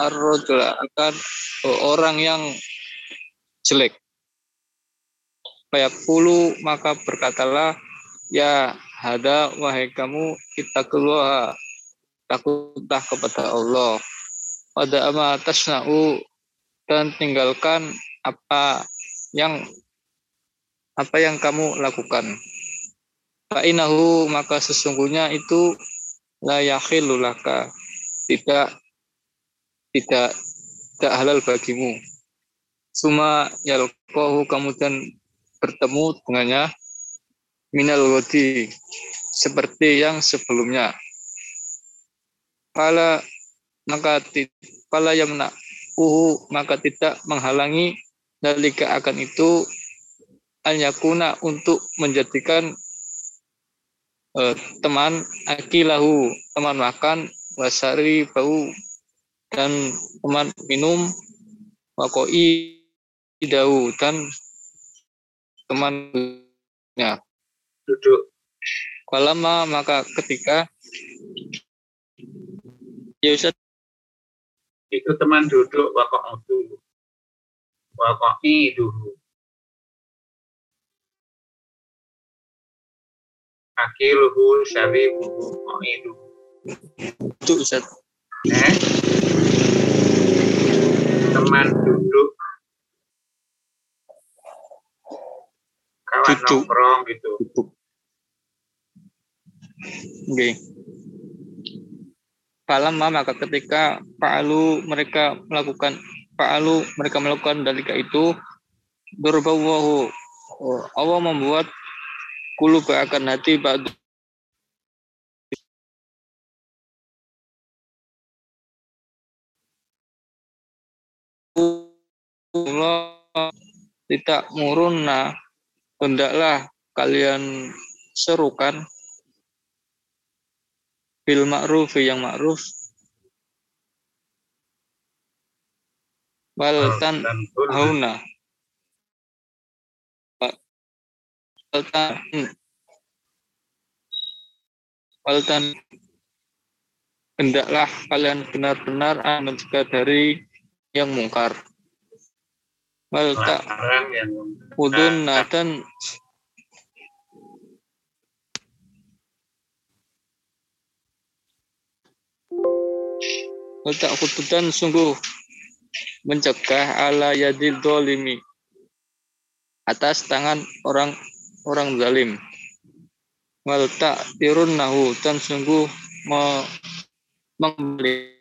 ar-rajula akan orang yang jelek. Fayaqulu maka berkatalah ya hada wahai kamu kita keluar takutlah kepada Allah. Pada ama tasna'u dan tinggalkan apa yang apa yang kamu lakukan. Fa'inahu maka sesungguhnya itu la yakhillu laka tidak tidak tidak halal bagimu. Suma yalqahu kemudian bertemu dengannya minal wadi seperti yang sebelumnya. Kala maka kala yamna uhu maka tidak menghalangi dalika akan itu anyakuna untuk menjadikan uh, teman akilahu teman makan wasari bau dan teman minum wakoi dau dan temannya. Duduk. Walama maka ketika Yusuf itu teman duduk wakok itu wakok dulu. Akiluhu syaribuhu itu itu Ustaz eh teman duduk kawan Duduk. nongkrong gitu tutup. Oke. Falamma maka ketika fa'alu mereka melakukan fa'alu mereka melakukan dalika itu berbawahu Allah membuat kulu akan hati ba'du Allah tidak murunna hendaklah kalian serukan. Bil ma'ruf yang ma'ruf. Wal tan hauna. Wal tan wal tan hendaklah kalian benar-benar mencegah dari yang mungkar melarang yang udun dan Letak kututan sungguh mencegah ala yadil dolimi. Atas tangan orang orang zalim. Wal tak tirun nahu dan sungguh me, memberikan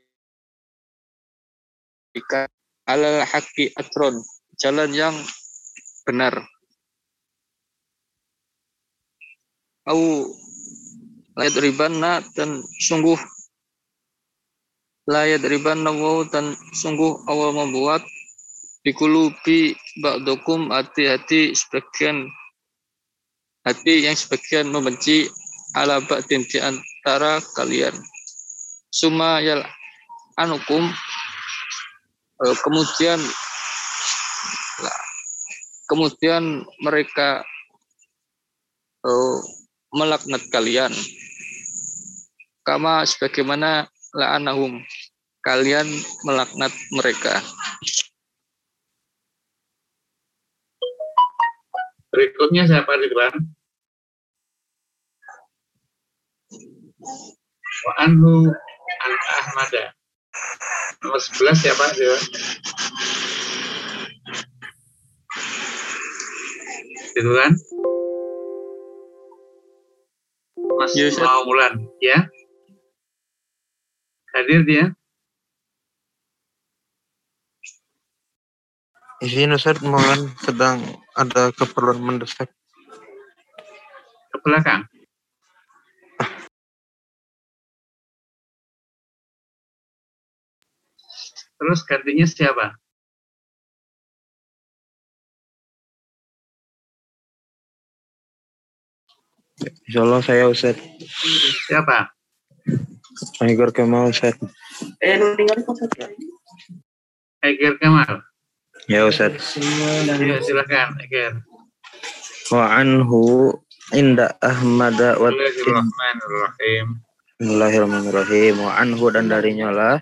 alal haki atron jalan yang benar. Au layat ribanna dan sungguh. Layat riban nawaw dan sungguh Allah membuat. Dikulubi ba'dukum hati-hati sebagian. Hati yang sebagian membenci ala ba'din di antara kalian. Suma yal anukum. Eh, kemudian kemudian mereka eh, melaknat kalian kama sebagaimana la'anahum kalian melaknat mereka berikutnya siapa di Quran? Wa anhu an Ahmada. Nomor 11 siapa? Dewa? Gitu kan? Mas Ustaz. Maulan, ya? Hadir dia? Izin Ustaz, mohon sedang ada keperluan mendesak. Ke belakang. Terus gantinya siapa? Insya Allah saya Ustaz. Siapa? Igor Kemal Ustaz. Eger Kemal. Ya Ustaz. Ya, silakan, Eger. Wa anhu inda Ahmada wa Bismillahirrahmanirrahim. Bismillahirrahmanirrahim. Wa anhu dan darinya lah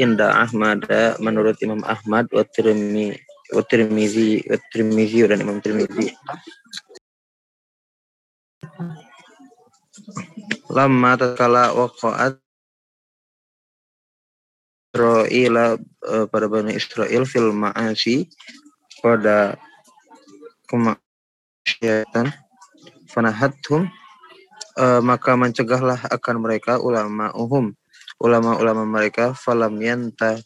inda Ahmad menurut Imam Ahmad wa Tirmi wa Tirmizi wa Tirmizi dan Imam Tirmizi lama tatkala waqa'at Israel pada Bani Israel fil ma'asi pada kemaksiatan fanahathum uh, maka mencegahlah akan mereka ulama uhum ulama-ulama mereka falam yanta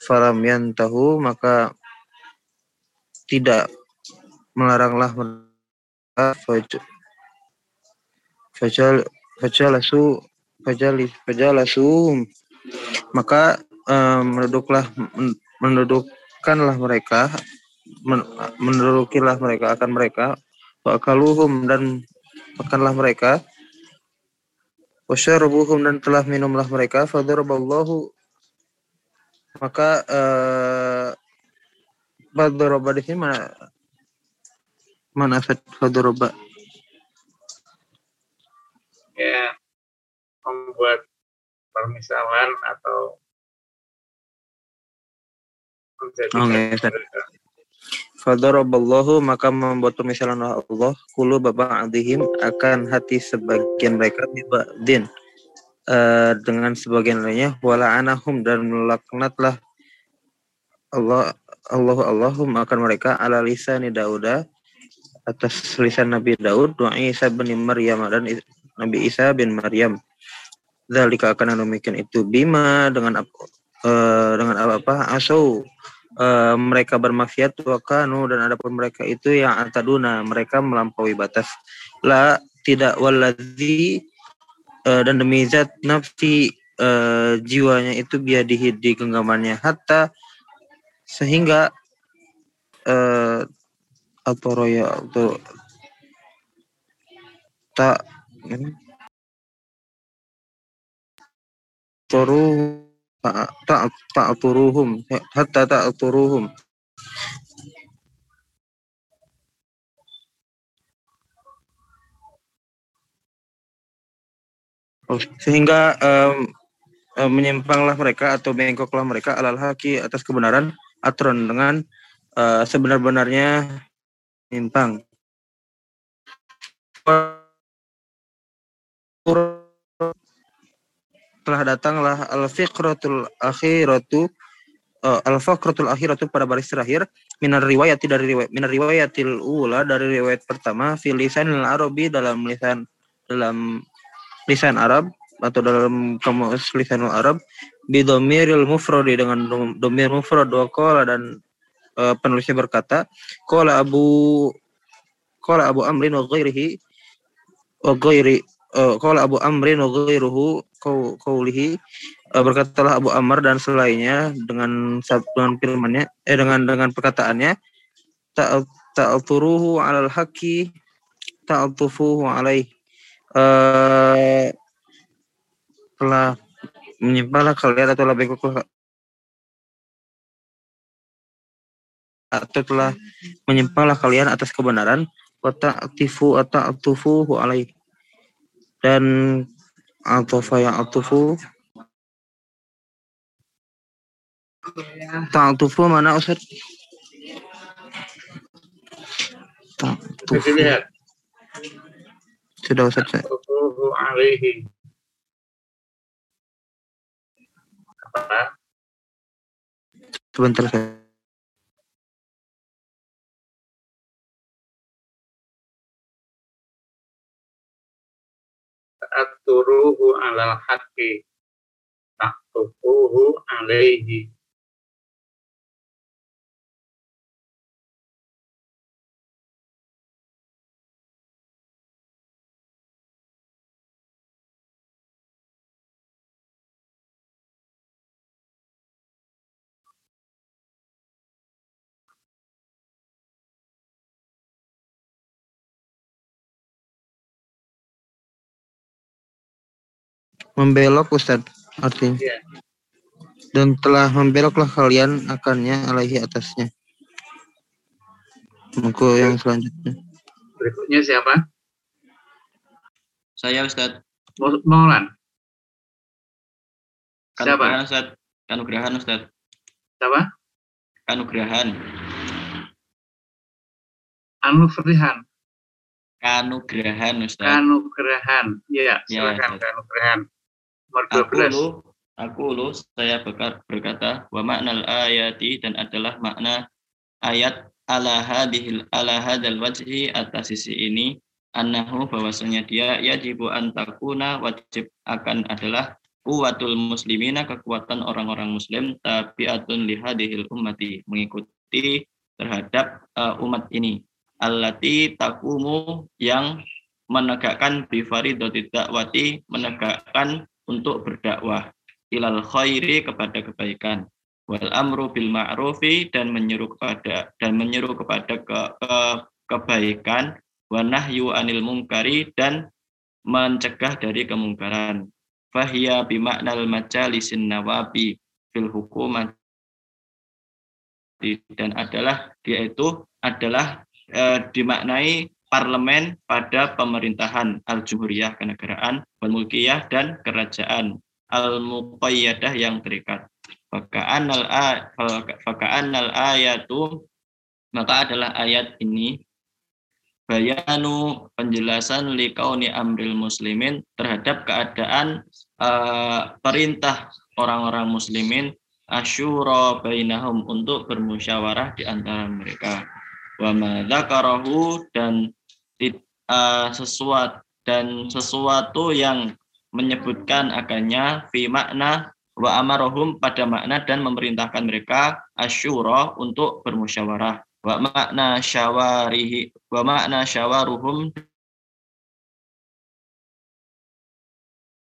falam yantahu maka tidak melaranglah mereka fajal fajalasu fajalis fajalasu maka um, menduduklah mendudukkanlah mereka men, mendudukilah mereka akan mereka wa akaluhum dan makanlah mereka. Wasyarabuhum dan telah minumlah mereka. Fadaraballahu maka uh, di sini mana mana fadaraba ya membuat permisalan atau oh, Fadaraballahu maka membuat permisalan Allah kulu adihim akan hati sebagian mereka din uh, dengan sebagian lainnya wala anahum dan melaknatlah Allah Allah Allahum akan mereka ala lisan Dauda atas lisan Nabi Daud doa Isa bin Maryam dan Nabi Isa bin Maryam. Zalika akan demikian itu bima dengan uh, dengan apa apa asau uh, mereka bermaksiat wakanu dan adapun mereka itu yang antaduna mereka melampaui batas. La tidak waladhi uh, dan demi zat nafsi uh, jiwanya itu biadihi di genggamannya. Hatta sehingga uh, atau roya atau tak toru tak tak turuhum hatta tak turuhum oh, sehingga um, um, menyimpanglah mereka atau bengkoklah mereka alal haki atas kebenaran atron dengan uh, sebenar-benarnya menyimpang telah datanglah al-fiqratul akhiratu uh, al-faqratul akhiratu pada baris terakhir minar riwayat dari riwayat minar riwayatil ula dari riwayat pertama fil lisan arabi dalam lisan dalam lisan Arab atau dalam kamus lisan Arab bidomiril mufradi dengan domir mufrad wa qala dan uh, penulisnya berkata qala Abu qala Abu Amrin wa ghairihi wa ghairi qala Abu Amrin wa ghairuhu qaulihi uh, berkatalah Abu Amr dan selainnya dengan dengan firmannya eh dengan dengan perkataannya ta'turuhu 'alal haqqi ta'tufuhu 'alaih. Uh, telah menyimpanglah kalian atau lebih atau telah menyimpanglah kalian atas kebenaran wa ta'tifu ata'tufuhu 'alaih dan atofa yang atufu ta'atufu mana Ustaz? Ta'atufu. Sudah Ustaz saya. alaihi. Apa? Sebentar saya. Turuhu alal haqqi taktufuhu alaihi membelok Ustaz artinya. Yeah. Dan telah membeloklah kalian akannya alaihi atasnya. Buku yang selanjutnya. Berikutnya siapa? Saya Ustaz. Maulan. Siapa? Ustaz. Kanugrahan Ustaz. Apa? Kanugrahan. Anufrihan. Kanugrahan Ustaz. Kanugrahan. Ya, Ya, silakan Ustaz. kanugrahan. Aku 12. lu, aku lu, saya berka- berkata, wa maknal ayati dan adalah makna ayat ala hadhil ala hadzal wajhi atas sisi ini annahu bahwasanya dia yajibu an takuna wajib akan adalah kuwatul muslimina kekuatan orang-orang muslim tabiatun li hadhil ummati mengikuti terhadap uh, umat ini allati takumu yang menegakkan bifaridati dakwati menegakkan untuk berdakwah. Ilal khairi kepada kebaikan. Wal amru bil ma'rufi dan menyeru kepada dan menyeru kepada ke, ke- kebaikan. Wa nahyu anil mungkari dan mencegah dari kemungkaran. Fahiya bimaknal majalisin nawabi fil hukumat dan adalah dia itu adalah eh, dimaknai parlemen pada pemerintahan al-jumhuriyah kenegaraan wal mulkiyah dan kerajaan al-muqayyadah yang terikat. Al faka'an al ayatu maka adalah ayat ini bayanu penjelasan likauni amril muslimin terhadap keadaan eh, perintah orang-orang muslimin asyura bainahum untuk bermusyawarah di antara mereka wa dzakarahu dan ti- eh, sesuatu dan sesuatu yang menyebutkan akannya fi makna wa amarohum pada makna dan memerintahkan mereka asyura untuk bermusyawarah. Wa makna syawarihi wa makna syawaruhum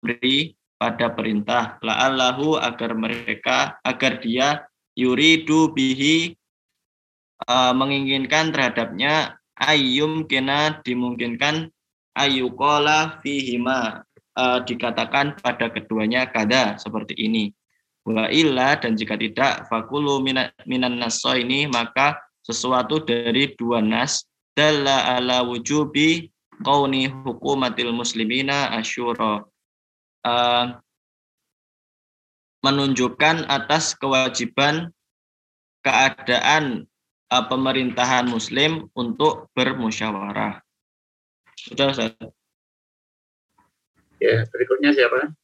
beri pada perintah. La'allahu agar mereka agar dia yuridu bihi uh, menginginkan terhadapnya ayyum kena dimungkinkan ayyukola fihima uh, dikatakan pada keduanya kada seperti ini. Wa illa dan jika tidak fakulu mina- minan naso ini maka sesuatu dari dua nas dalla ala wujubi kauni hukumatil muslimina asyura. Uh, menunjukkan atas kewajiban keadaan uh, pemerintahan muslim untuk bermusyawarah. Sudah, Ustaz? Ya, berikutnya siapa?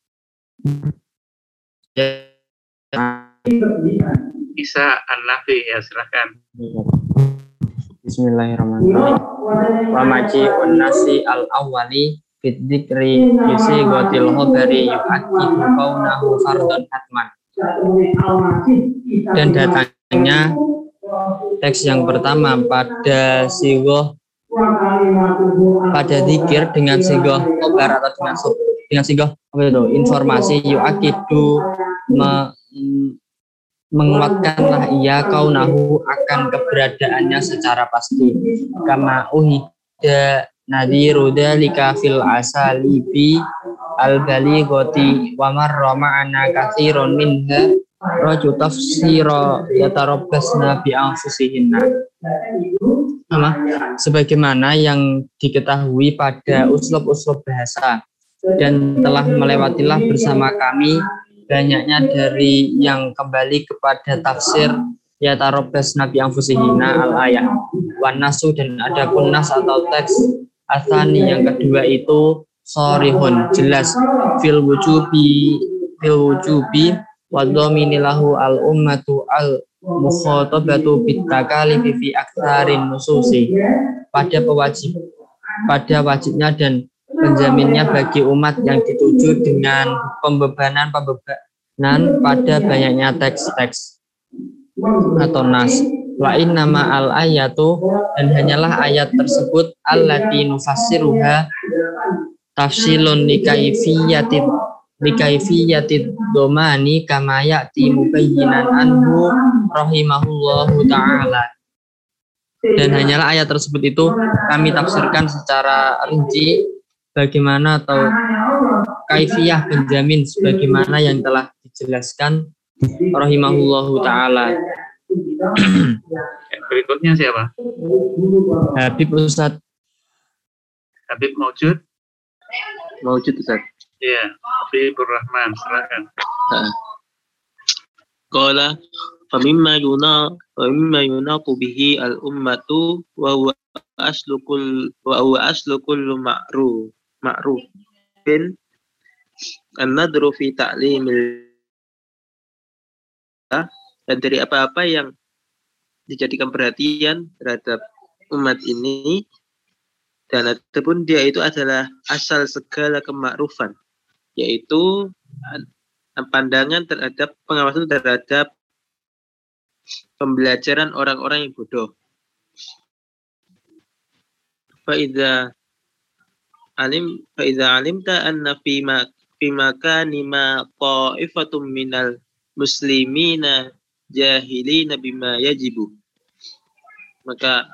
Isa An-Nafi, ya silakan. Bismillahirrahmanirrahim. Wa maji nasi al awwali fit dzikri yusi gotil khabari yu'akidu kaunahu fardun hatman. Dan datangnya teks yang pertama pada sigoh pada zikir dengan sigoh khobar atau dengan sub- dengan sigoh apa itu? Informasi yu'akidu me, menguatkanlah ia kaunahu akan keberadaannya secara pasti. Kama uhida nadhiru dzalika fil asalibi al balighati wa marra ma'ana katsirun minha raju tafsira yatarabbasna bi anfusihinna apa? Sebagaimana yang diketahui pada uslub-uslub bahasa. Dan telah melewatilah bersama kami banyaknya dari yang kembali kepada tafsir ya tarobas nabi fusihina al ayat wan nasu dan ada pun nas atau teks asani yang kedua itu sorihun. Jelas. Fil wujubi fil wujubi wa lahu al ummatu al mukhatabatu bitakalifi fi aktsarin nususi pada pewajib pada wajibnya dan penjaminnya bagi umat yang dituju dengan pembebanan-pembebanan pada banyaknya teks-teks atau nas. Wa nama al ayatu dan hanyalah ayat tersebut allati nufassiruha tafsilun likaifiyatid likaifiyatid domani kama ya'ti mubayyinan anhu rahimahullahu ta'ala dan hanyalah ayat tersebut itu kami tafsirkan secara rinci bagaimana atau kaifiyah penjamin sebagaimana yang telah dijelaskan rahimahullahu taala. Ya, berikutnya siapa? Habib Ustadz Habib Maujud? Maujud Ustaz. Ya, Rahman, silakan. Yunaqu bihi al-ummatu wa dan dari apa-apa yang dijadikan perhatian terhadap umat ini dan ataupun dia itu adalah asal segala kemakrufan yaitu pandangan terhadap pengawasan terhadap pembelajaran orang-orang yang bodoh. Faiza alim faiza alimta anna fi ma fi makani ma qa'ifatum minal muslimina jahilina bima yajibu. Maka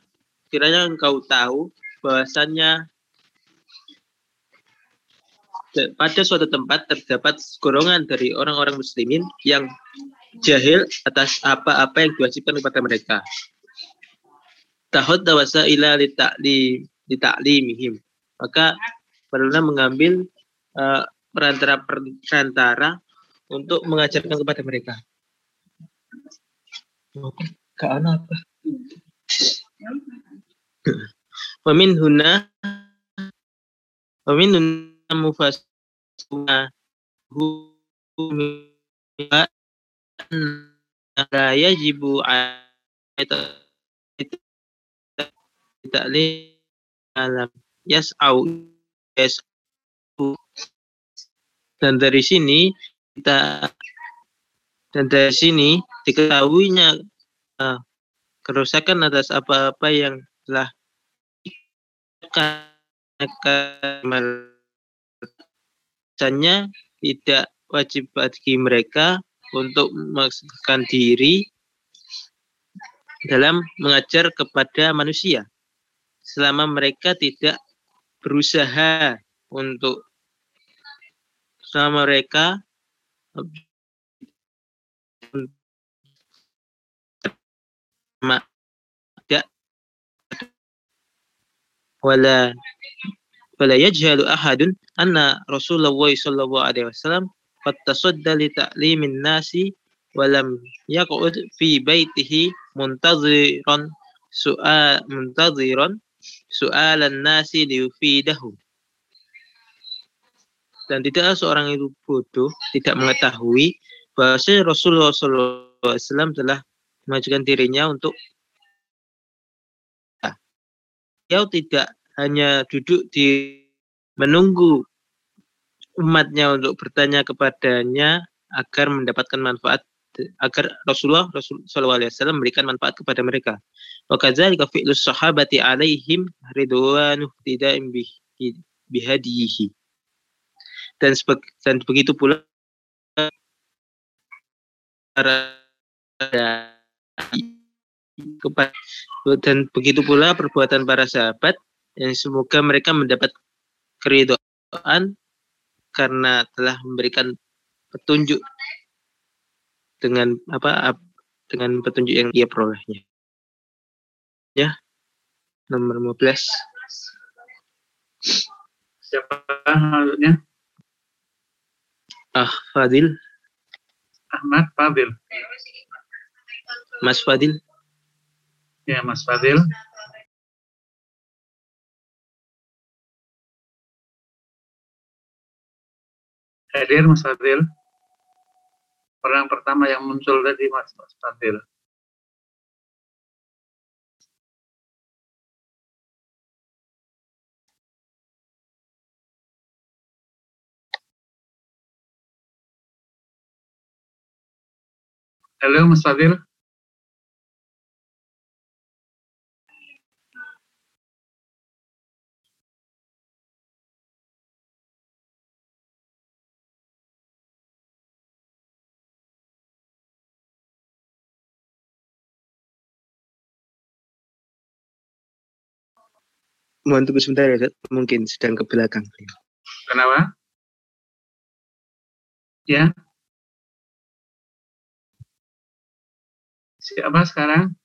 kiranya engkau tahu bahwasannya pada suatu tempat terdapat golongan dari orang-orang muslimin yang jahil atas apa-apa yang diwajibkan kepada mereka. Tahud dawasa ila litaklimihim. Maka perlulah mengambil uh, perantara-perantara untuk mengajarkan kepada mereka. Gak apa. Wamin huna Wamin huna mufasuna la yajibu ta'lim alam yas'au yas'au dan dari sini kita dan dari sini diketahuinya uh, kerusakan atas apa-apa yang telah tidak wajib bagi mereka untuk memaksakan diri dalam mengajar kepada manusia. Selama mereka tidak berusaha untuk selama mereka tidak wala wala yajhalu ahadun anna Rasulullah sallallahu alaihi wasallam qad tasadda li ta'limin nasi walam yaqud fi baitihi muntaziran su'al muntaziran su'alan nasi liyufidahu dan tidaklah seorang itu bodoh tidak mengetahui bahwa Rasulullah SAW telah mengajukan dirinya untuk beliau tidak hanya duduk di menunggu umatnya untuk bertanya kepadanya agar mendapatkan manfaat agar Rasulullah Rasul Shallallahu Alaihi Wasallam memberikan manfaat kepada mereka. Wakadzalika fi'lus sahabati alaihim ridwanu tidak bihadihi. Dan, dan begitu pula para dan begitu pula perbuatan para sahabat yang semoga mereka mendapat keridhaan karena telah memberikan petunjuk dengan apa dengan petunjuk yang ia perolehnya. Ya. Nomor 15. Siapa maksudnya? Ah, Fadil. Ahmad Fadil. Mas Fadil. Ya, Mas Fadil. Hadir Mas Fadil. Orang pertama yang muncul tadi Mas, Mas Fadil. Halo Mas Fadil. Mohon tunggu sebentar ya, mungkin sedang ke belakang. Kenapa? Ya. Siapa sekarang?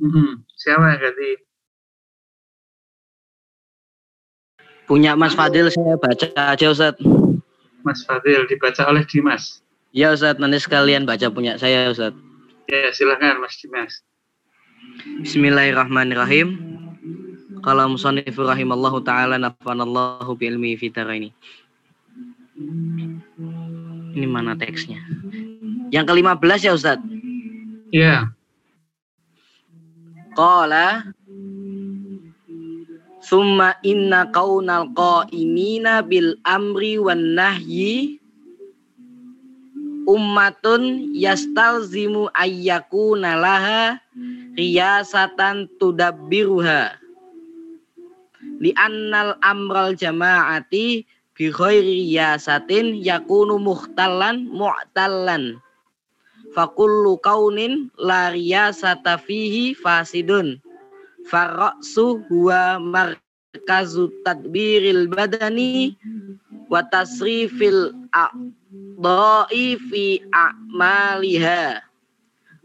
Hmm, siapa yang ganti? Punya Mas Fadil saya baca aja Ustaz. Mas Fadil dibaca oleh Dimas. Ya Ustaz, nanti sekalian baca punya saya Ustaz. Ya, silakan Mas Dimas. Bismillahirrahmanirrahim. Kalau musannifu rahimallahu taala nafanallahu bi ilmi ini. Ini mana teksnya? Yang ke-15 ya Ustaz? Ya. Qala Summa inna kaunal qa'imina bil amri wan nahyi ummatun yastalzimu ayyakuna laha riyasatan tudabbiruha. Li annal amral jama'ati bi ghairi riyasatin yakunu muhtallan mu'tallan. Fakullu kaunin la riyasata fihi fasidun. Farra'su huwa markazu tadbiril badani wa tasrifil a'dha'i fi a'maliha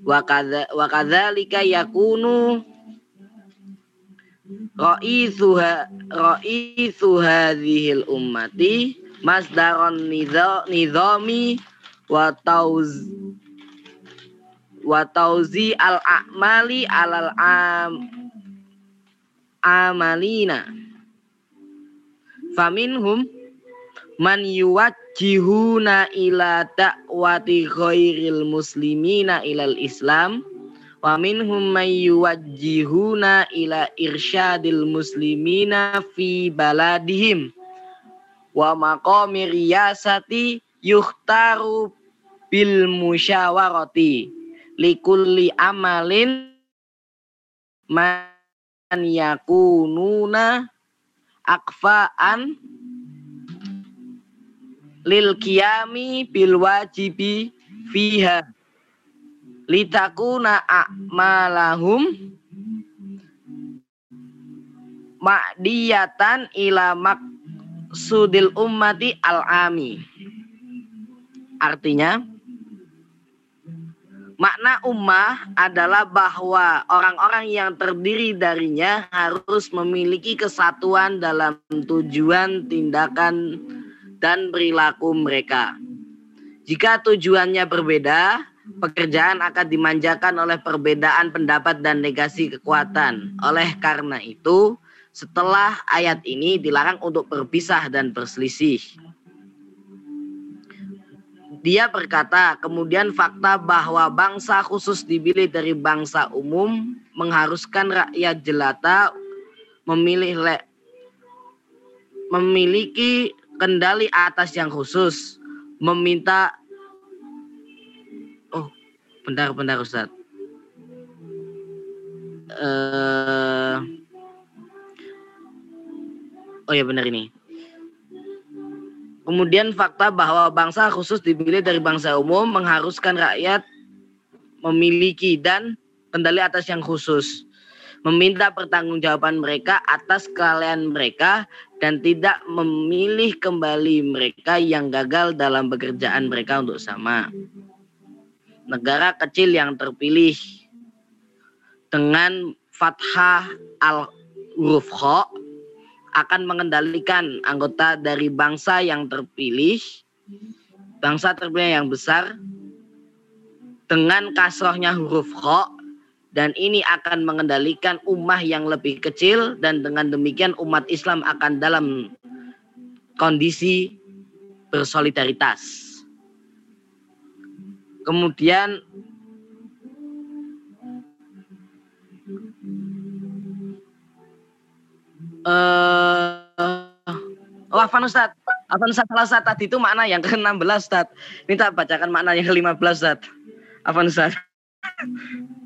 wa kadza wa kadzalika yakunu ra'ithuha ra'ithu hadhil ummati masdaron nizami wa tauz wa tauzi al a'mali alal am amalina. Faminhum man yuwajjihuna ila ta'wati ghairil muslimina ilal islam wa minhum man yuwajjihuna ila irsyadil muslimina fi baladihim wa maqami riyasati yuhtaru bil musyawarati likulli amalin man yakununa akfaan lil qiyami bil wajibi fiha litakuna a'malahum ma'diyatan ila maksudil ummati al-ami. Artinya, makna ummah adalah bahwa orang-orang yang terdiri darinya harus memiliki kesatuan dalam tujuan, tindakan, dan perilaku mereka. Jika tujuannya berbeda, pekerjaan akan dimanjakan oleh perbedaan pendapat dan negasi kekuatan. Oleh karena itu, setelah ayat ini dilarang untuk berpisah dan berselisih. Dia berkata, kemudian fakta bahwa bangsa khusus dipilih dari bangsa umum mengharuskan rakyat jelata memilih le, memiliki kendali atas yang khusus, meminta Oh, bentar bentar Ustaz. Uh, oh ya benar ini. Kemudian fakta bahwa bangsa khusus dipilih dari bangsa umum mengharuskan rakyat memiliki dan kendali atas yang khusus meminta pertanggungjawaban mereka atas kelalaian mereka dan tidak memilih kembali mereka yang gagal dalam pekerjaan mereka untuk sama. Negara kecil yang terpilih dengan fathah al huruf akan mengendalikan anggota dari bangsa yang terpilih, bangsa terpilih yang besar dengan kasrohnya huruf kho dan ini akan mengendalikan ummah yang lebih kecil dan dengan demikian umat Islam akan dalam kondisi bersolidaritas. Kemudian uh, oh Afan Ustaz, Afan Ustaz salah Ustaz tadi itu makna yang ke-16 Ustaz. Ini tak bacakan makna yang ke-15 Ustaz. Afan Ustaz.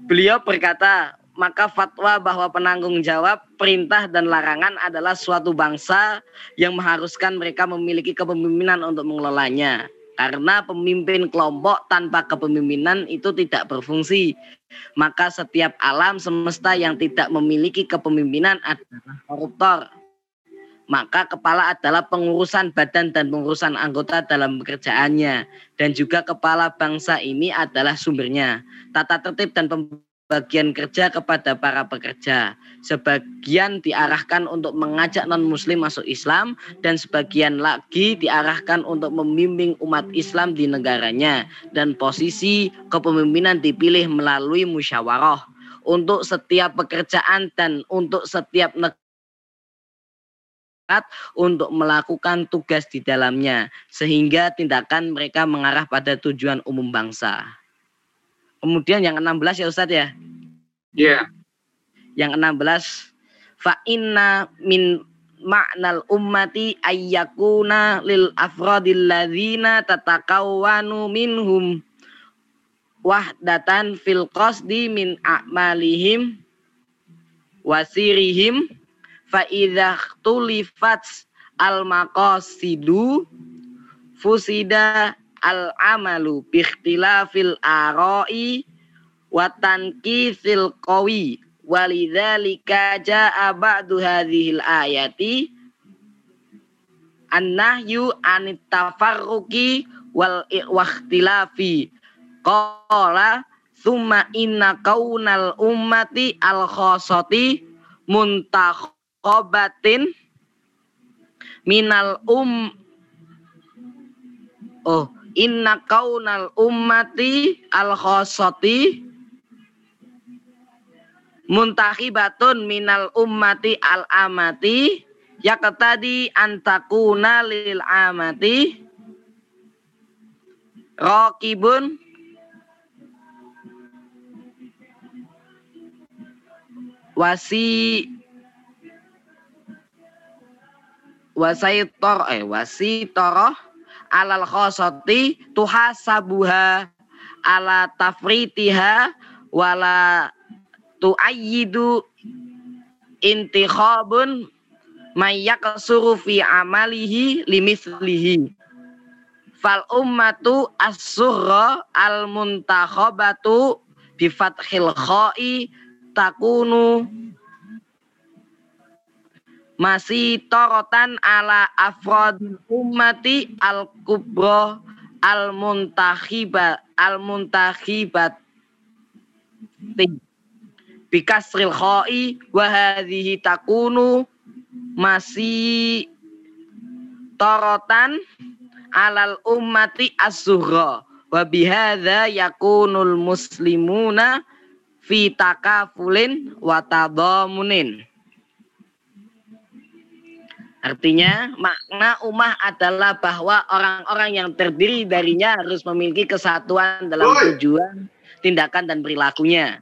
Beliau berkata, maka fatwa bahwa penanggung jawab perintah dan larangan adalah suatu bangsa yang mengharuskan mereka memiliki kepemimpinan untuk mengelolanya. Karena pemimpin kelompok tanpa kepemimpinan itu tidak berfungsi. Maka setiap alam semesta yang tidak memiliki kepemimpinan adalah koruptor. Maka kepala adalah pengurusan badan dan pengurusan anggota dalam pekerjaannya. Dan juga kepala bangsa ini adalah sumbernya. Tata tertib dan sebagian kerja kepada para pekerja. Sebagian diarahkan untuk mengajak non-muslim masuk Islam dan sebagian lagi diarahkan untuk membimbing umat Islam di negaranya dan posisi kepemimpinan dipilih melalui musyawarah untuk setiap pekerjaan dan untuk setiap negara untuk melakukan tugas di dalamnya sehingga tindakan mereka mengarah pada tujuan umum bangsa. Kemudian yang 16 ya Ustadz ya. Iya. Yang 16 fa inna min ma'nal ummati ayyakuna lil afradil ladzina tatakawwanu minhum wahdatan fil qasdi min a'malihim wasirihim fa idza tulifat al maqasidu fusida al amalu bi ikhtilafil ara'i wa tankithil qawi. Walidzalika jaa ba'du hadhil ayati an-nahyu anit tafarruqi wal ikhtilafi qala summa inna kaunal ummati al khosati muntakhabatin minal um oh inna kaunal ummati al khosati muntahibatun minal ummati al amati yaqtadi antakuna lil amati. Raqibun wasi wasaitor eh wasitoroh alal khosati tuhasabuha ala tafritiha wala tuayyidu intikhabun mayyaqsuru fi amalihi limislihi. Fal ummatu as-surra al muntakhabatu bi fathil takunu masih torotan ala afrod ummati al kubro al muntahibat al muntahibat bikasril khoi wa hadhihi takunu masih torotan alal ummati as-sughra wa bihadza yakunul muslimuna fi takafulin wa tadamunin. Artinya makna ummah adalah bahwa orang-orang yang terdiri darinya harus memiliki kesatuan dalam tujuan, tindakan dan perilakunya.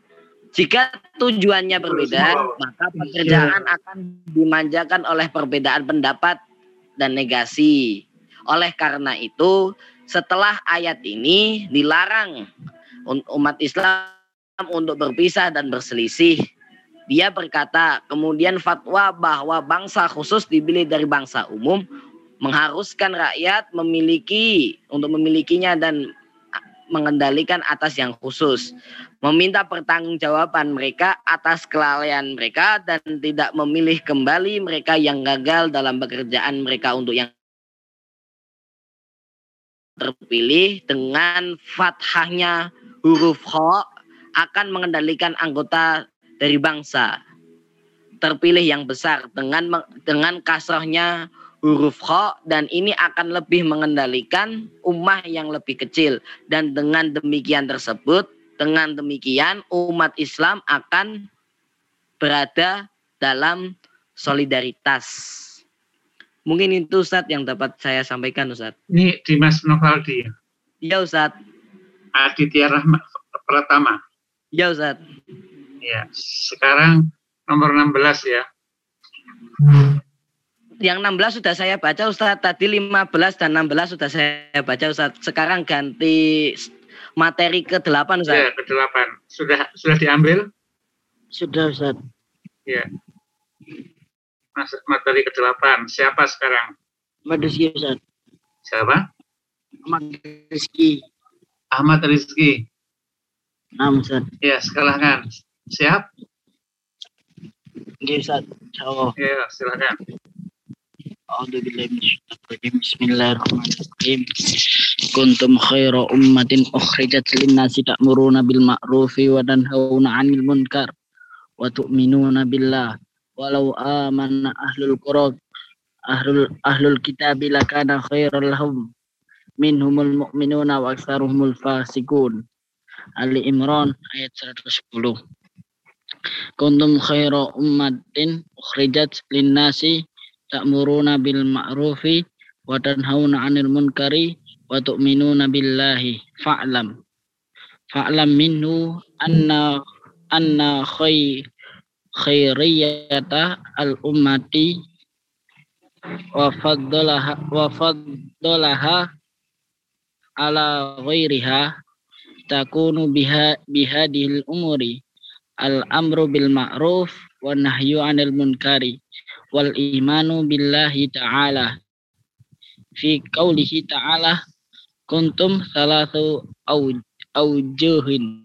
Jika tujuannya berbeda, maka pekerjaan akan dimanjakan oleh perbedaan pendapat dan negasi. Oleh karena itu, setelah ayat ini dilarang umat Islam untuk berpisah dan berselisih. Dia berkata, kemudian fatwa bahwa bangsa khusus dipilih dari bangsa umum mengharuskan rakyat memiliki untuk memilikinya dan mengendalikan atas yang khusus, meminta pertanggungjawaban mereka atas kelalaian mereka dan tidak memilih kembali mereka yang gagal dalam pekerjaan mereka untuk yang terpilih dengan fathahnya huruf kho akan mengendalikan anggota dari bangsa terpilih yang besar dengan dengan kasrohnya huruf kho dan ini akan lebih mengendalikan ummah yang lebih kecil dan dengan demikian tersebut dengan demikian umat Islam akan berada dalam solidaritas. Mungkin itu Ustadz yang dapat saya sampaikan Ustadz. Ini Dimas Novaldi. Iya Ustadz. Aditya Rahmat Pratama. Iya Ustadz. Ya, sekarang nomor 16 ya. Yang 16 sudah saya baca Ustadz. Tadi 15 dan 16 sudah saya baca Ustadz. Sekarang ganti materi ke-8 Ustadz. Ya, ke-8. Sudah sudah diambil? Sudah Ustadz. Ya. Mas, materi ke-8. Siapa sekarang? Ahmad Rizki Ustadz. Siapa? Ahmad Rizki. Ahmad Rizki. Nah, Ustadz. Ya, silakan. Siap? Oke, Ustadz. Insyaallah. Ya, silakan. Bismillahirrahmanirrahim. kuntum khaira ummatin ukhrijat lin-nasi ta'muruna bil ma'rufi wa tanhauna 'anil munkar wa tu'minuna billah walau amana ahlul qura ahlul ahlul kitabi lakana khairal lahum minhumul mu'minuna wa aktsaruhumul fasikun Ali Imran ayat 110 Kuntum khaira ummatin ukhrijat lin-nasi ta'muruna bil ma'rufi wa tanhauna 'anil munkari wa tu'minuna billahi. Fa'lam. Fa'lam minhu anna anna khay khairiyata al ummati wa faddalaha wa faddalaha ala ghairiha takunu biha bihadil umuri al amru bil ma'ruf wa nahyu 'anil munkari wal imanu billahi ta'ala fi qaulihi ta'ala kuntum salatu au aujuhin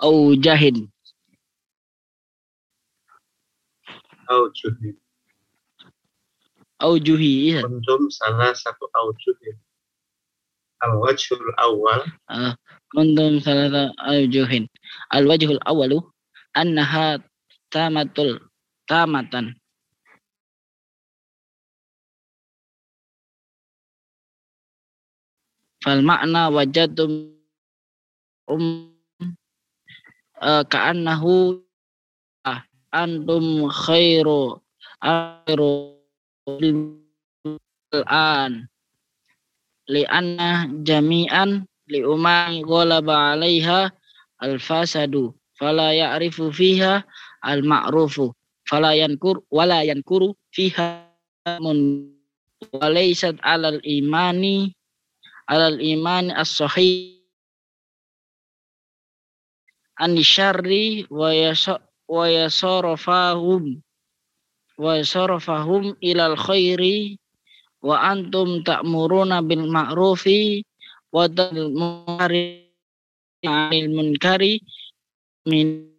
aujahin Aujuhin. aujuhi iya. Kuntum salah satu aujuhin. Al-wajhul awal Ah, kuntum salatu aujuhin al wajhul awalu annaha tamatul tamatan fal makna wajadtum um ka'annahu ah, antum khairu khairu al-an li'anna jami'an li umami ghalaba 'alaiha al-fasadu fala ya'rifu fiha al-ma'rufu. Fala yankur wala yankuru fiha mun. Walaysat 'alal imani 'alal imani as-sahih. An syarri wa yasa wa yasarafahum. Wa yasarafahum ilal khairi. Wa antum ta'muruna bil ma'rufi. Wa tanhauna 'anil munkari min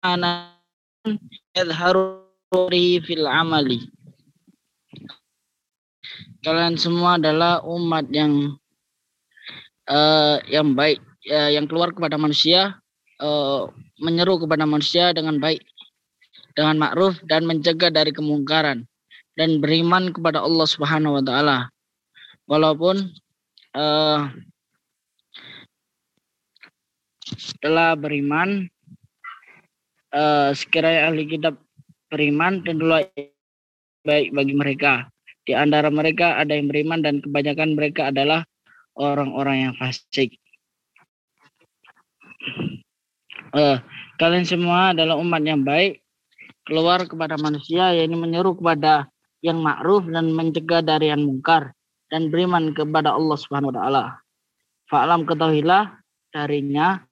ana yadhharu fil amali kalian semua adalah umat yang eh, yang baik eh, yang keluar kepada manusia eh, menyeru kepada manusia dengan baik dengan ma'ruf dan mencegah dari kemungkaran dan beriman kepada Allah Subhanahu wa taala. Walaupun eh, telah beriman eh, sekiranya ahli kitab beriman tentulah baik bagi mereka. Di antara mereka ada yang beriman dan kebanyakan mereka adalah orang-orang yang fasik. Eh, kalian semua adalah umat yang baik keluar kepada manusia yaitu menyeru kepada yang ma'ruf dan mencegah dari yang mungkar dan beriman kepada Allah Subhanahu wa taala. Fa'lam ketahuilah darinya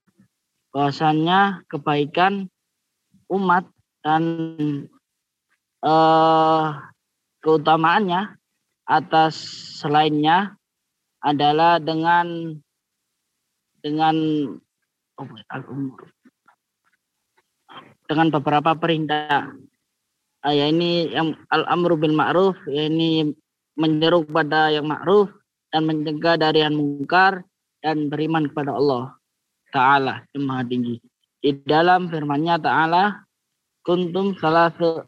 bahwasanya kebaikan umat dan eh, keutamaannya atas selainnya adalah dengan dengan oh, dengan beberapa perintah. Ah, ya ini yang al-amru bil ma'ruf, ya ini menyeru kepada yang ma'ruf dan mencegah dari yang mungkar dan beriman kepada Allah Ta'ala yang maha tinggi. Di dalam firman-Nya Ta'ala, kuntum salah se,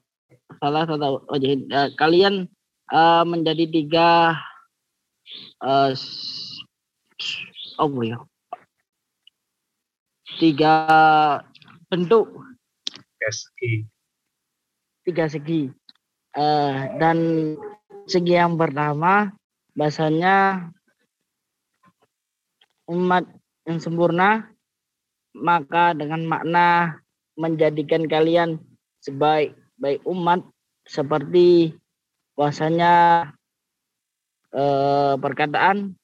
salah satu ya, kalian uh, menjadi tiga uh, apa ya tiga bentuk SI. tiga segi. Eh, dan segi yang pertama bahasanya umat yang sempurna maka dengan makna menjadikan kalian sebaik baik umat seperti bahasanya eh, perkataan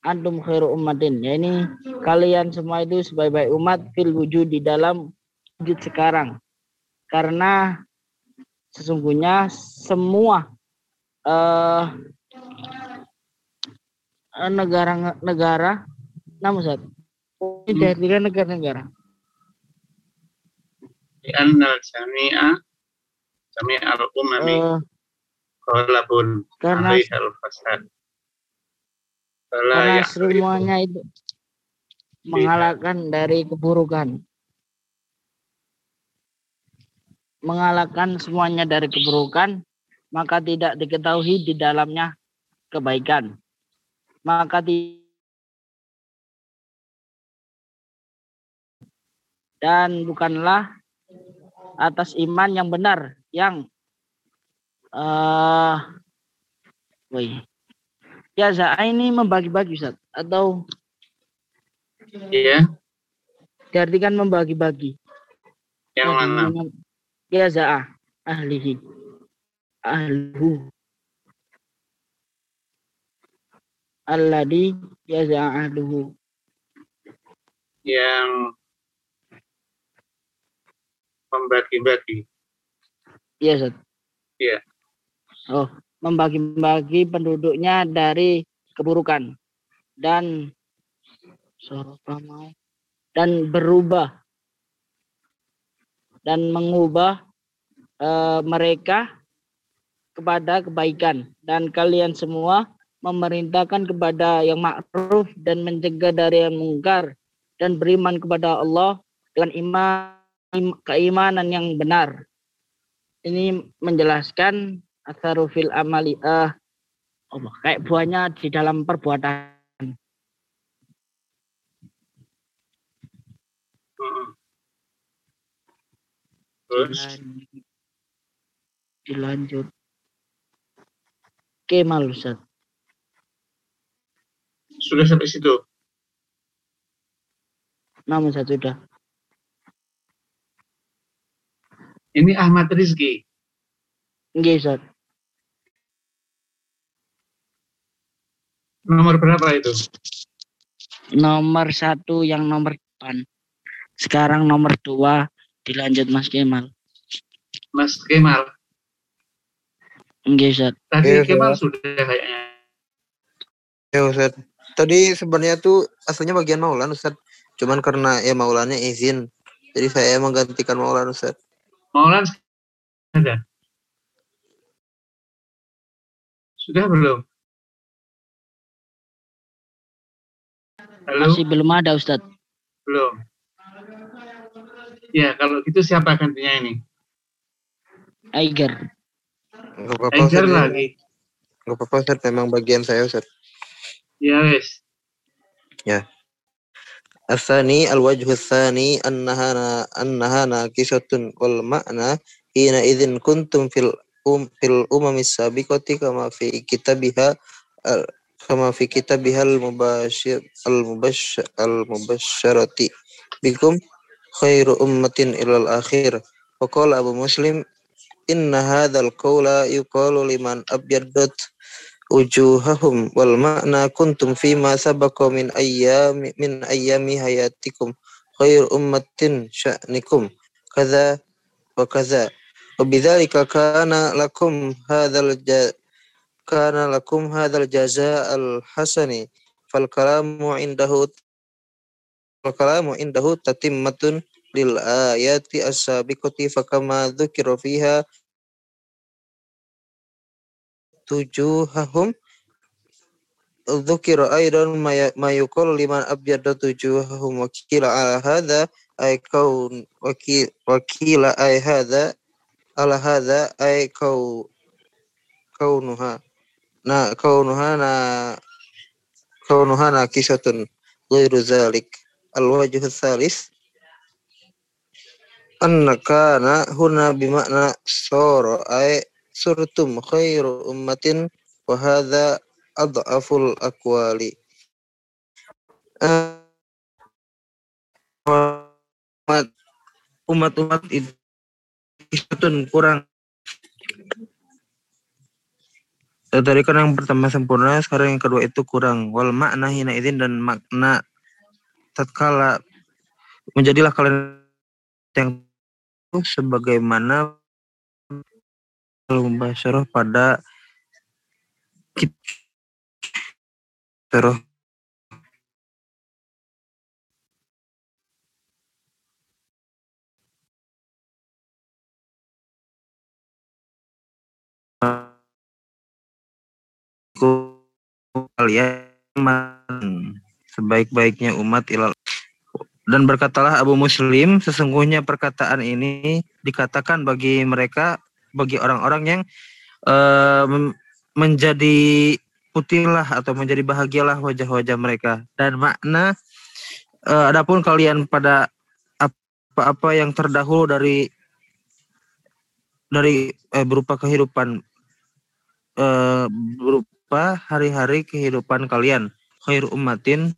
antum khairu ummatin. Ya ini kalian semua itu sebaik-baik umat fil wujud di dalam wujud sekarang. Karena sesungguhnya semua eh, negara-negara namun saat ini dari tiga negara-negara Di annal jami'a jami'al umami Eh, ghalabun karena 'alaihal fasad. Fala karena semuanya itu mengalahkan dari keburukan. Mengalahkan semuanya dari keburukan, maka tidak diketahui di dalamnya kebaikan. Maka di dan bukanlah atas iman yang benar yang eh woi. Ya Za, ini membagi-bagi Ustaz atau Iya, diartikan membagi-bagi. Yang mana? ya Za, ahlihi. Ahluhu alladhi yaza ahluhu Yang membagi-bagi. Iya, Ustaz. Iya. Oh, membagi-bagi penduduknya dari keburukan dan dan berubah dan mengubah eh, mereka kepada kebaikan dan kalian semua memerintahkan kepada yang ma'ruf dan mencegah dari yang mungkar dan beriman kepada Allah dengan iman im- keimanan yang benar. Ini menjelaskan atharu fil amali eh apa, kayak buahnya di dalam perbuatan. Terus, Dilan- dilanjut Kemal Ustaz. Sudah sampai situ. namun saya sudah Ini Ahmad Rizki. Nggih Ustaz Nomor berapa itu? nomor satu yang nomor depan sekarang nomor dua dilanjut Mas Kemal Mas Kemal. Nggih Ustaz Tadi Kemal Ustaz. sudah kayaknya. Ya Ustaz. Tadi sebenarnya tuh aslinya bagian Maulan Ustaz. Cuman karena ya Maulannya izin. Jadi saya menggantikan Maulan Ustaz. Maulan ada? Sudah belum? Halo? masih belum ada Ustaz Belum. Ya, kalau gitu siapa gantinya ini? Aiger Enggak apa-apa Enggar Ustaz. lagi. Enggak apa-apa Ustaz. Memang bagian saya Ustaz. Ya, wes. الثاني الوجه الثاني أنها أنها ناقصة والمعنى حينئذ كنتم في الأم في الأمم السابقة كما في كتابها كما في كتابها المباشر المبشر المبشرة بكم خير أمة إلى الآخر وقال أبو مسلم إن هذا القول يقال لمن أبيضت wujuhahum wal makna kuntum fima sabaqa min ayyami min ayyami hayatikum khair ummatin sya'nikum. Kaza wa kaza. Wa bidzalika kana lakum hadzal kana lakum hadzal jazaa'al hasani. Fal kalamu indahu fal kalamu indahu tatimmatun lil ayati as-sabiqati fakama dzukira fiha tujuhahum dzukira aidan mayukul liman abyada tujuhahum wa kila ala hadza ay kaun wa kila ay hadza ala hadza ay kau kaunuha. Na kaunuha na kaunuha na kisatun ghairu zalik. Al-wajhu tsalis annaka na huna soro ay surtum khairu ummatin wa hadza adhaful aqwali. Umat umat-umat itu kurang. Dari kan yang pertama sempurna sekarang yang kedua itu kurang. Wal makna hina izin dan makna tatkala menjadilah kalian yang sebagaimana al-mubasyarah pada kita kalian sebaik-baiknya umat ilal. Dan berkatalah Abu Muslim sesungguhnya perkataan ini dikatakan bagi mereka bagi orang-orang yang uh, menjadi putihlah atau menjadi bahagialah wajah-wajah mereka. Dan makna uh, adapun kalian pada apa-apa yang terdahulu dari dari eh, berupa kehidupan eh, berupa hari-hari kehidupan kalian. Khair ummatin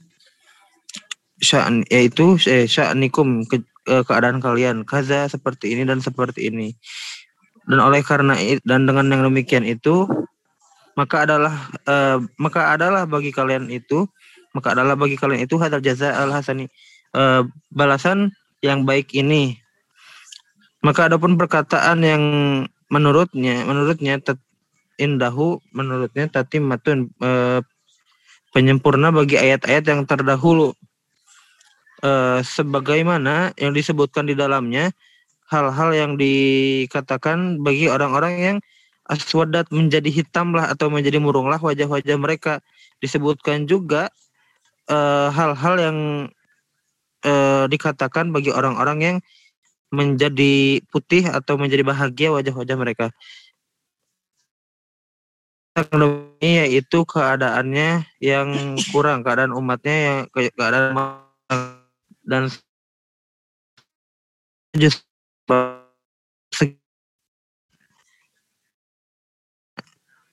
sya'an yaitu eh, sya'nikum ke, eh, keadaan kalian. Kaza seperti ini dan seperti ini dan oleh karena dan dengan yang demikian itu maka adalah uh, maka adalah bagi kalian itu maka adalah bagi kalian itu hadal jaza al hasani. Uh, balasan yang baik ini. Maka adapun perkataan yang menurutnya menurutnya tet, indahu menurutnya tatimatun uh, penyempurna bagi ayat-ayat yang terdahulu. Sebagaimana yang disebutkan di dalamnya hal-hal yang dikatakan bagi orang-orang yang aswadat menjadi hitamlah atau menjadi murunglah wajah-wajah mereka. Disebutkan juga eh, hal-hal uh, yang uh, dikatakan bagi orang-orang yang menjadi putih atau menjadi bahagia wajah-wajah mereka. Ini yaitu keadaannya yang kurang keadaan umatnya yang keadaan dan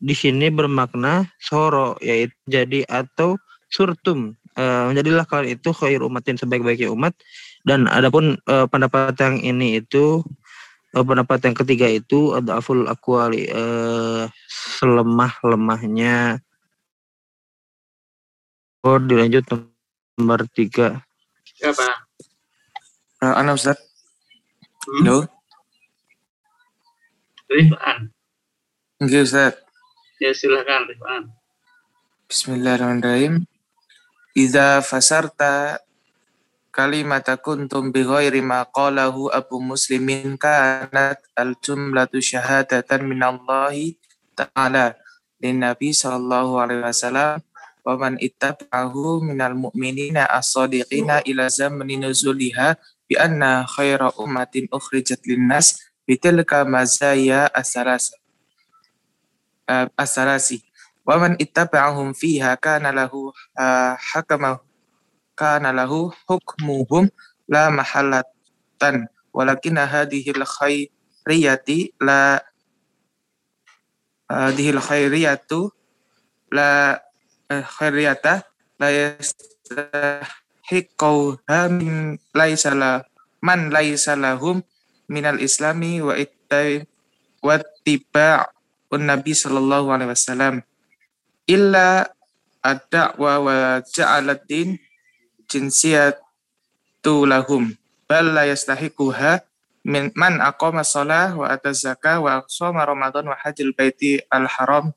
di sini bermakna soro yaitu jadi atau surtum. Uh, menjadilah kalian itu khair umatin sebaik-baiknya umat. Dan adapun uh, pendapat yang ini itu uh, pendapat yang ketiga itu ada aful akwali uh, selemah lemahnya oh dilanjut nomor tiga. Siapa? Uh, Ana Ustaz. hmm? Halo Rifan Oke Ustaz Ya silakan Rifan. Bismillahirrahmanirrahim. Iza fasarta kalimata kuntum bi ghairi ma qalahu Abu Muslimin kanat al jumlatu syahadatan min Allah ta'ala lin Nabi sallallahu alaihi wasallam wa man ittaba'ahu minal mu'minina as-sadiqina ila zamani nuzuliha bi anna khaira ummatin ukhrijat lin nas bitilka mazaya as-salasa as-salasi wa man ittaba'ahum fiha kana lahu hakama kana lahu hukmuhum la walakin hadhihi al-khairiyati la hadhihi al-khairiyatu la khairiyata la yastahiqauha min laisa la man laisa lahum minal islami wa ittai wa tiba' Nabi Shallallahu Alaihi Wasallam. Illa ad-da'wa wa ja'alat din jinsiyatu lahum bal la yastahiquha min man aqama shalah wa ata zakah wa shoma ramadan wa hajjal baiti al haram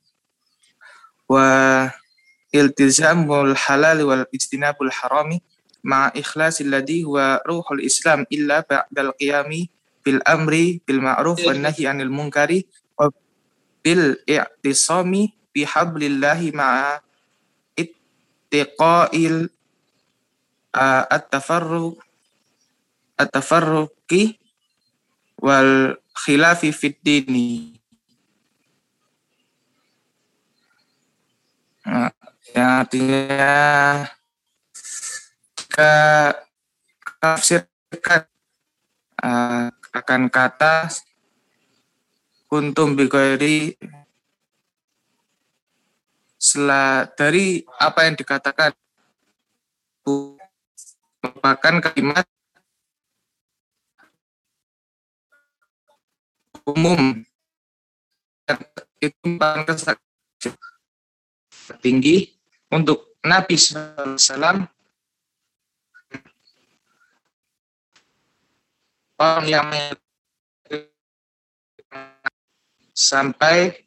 wa iltizamul halal wal ijtinabul harami ma ikhlasil ladhi wa ruhul islam illa ba'dal qiyami bil amri bil ma'ruf wan nahi anil munkari bil i'tisami bihablillahi ma'a ittiqa'il at-tafarruq at-tafarruqi wal khilafi fid dini. Nah, artinya ke tafsirkan uh, akan kata kuntum bighairi setelah dari apa yang dikatakan merupakan kalimat umum itu tinggi untuk Nabi SAW orang yang sampai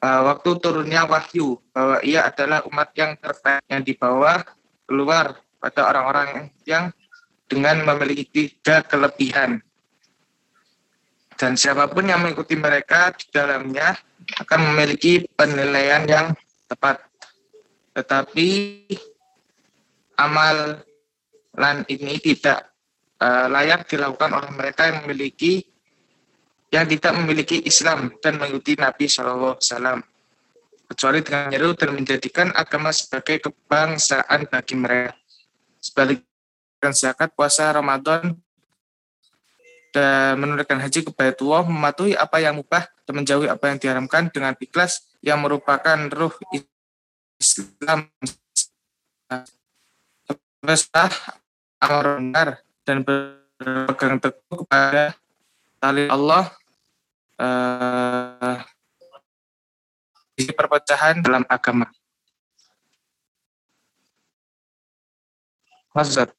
uh, waktu turunnya wahyu bahwa ia adalah umat yang terbaik yang dibawa keluar pada orang-orang yang dengan memiliki tiga kelebihan. Dan siapa pun yang mengikuti mereka di dalamnya akan memiliki penilaian yang tepat. tetapi amal lan ini tidak uh, layak dilakukan oleh mereka yang memiliki yang tidak memiliki Islam dan mengikuti Nabi Shallallahu Alaihi kecuali dengan menyeru dan menjadikan agama sebagai kebangsaan bagi mereka. Sebaliknya zakat, puasa, Ramadan, dan menunaikan haji ke Baitullah, mematuhi apa yang mubah dan menjauhi apa yang diharamkan dengan ikhlas yang merupakan ruh Islam. Besar, amar benar dan berpegang teguh kepada tali Allah uh, perpecahan dalam agama. Mazat.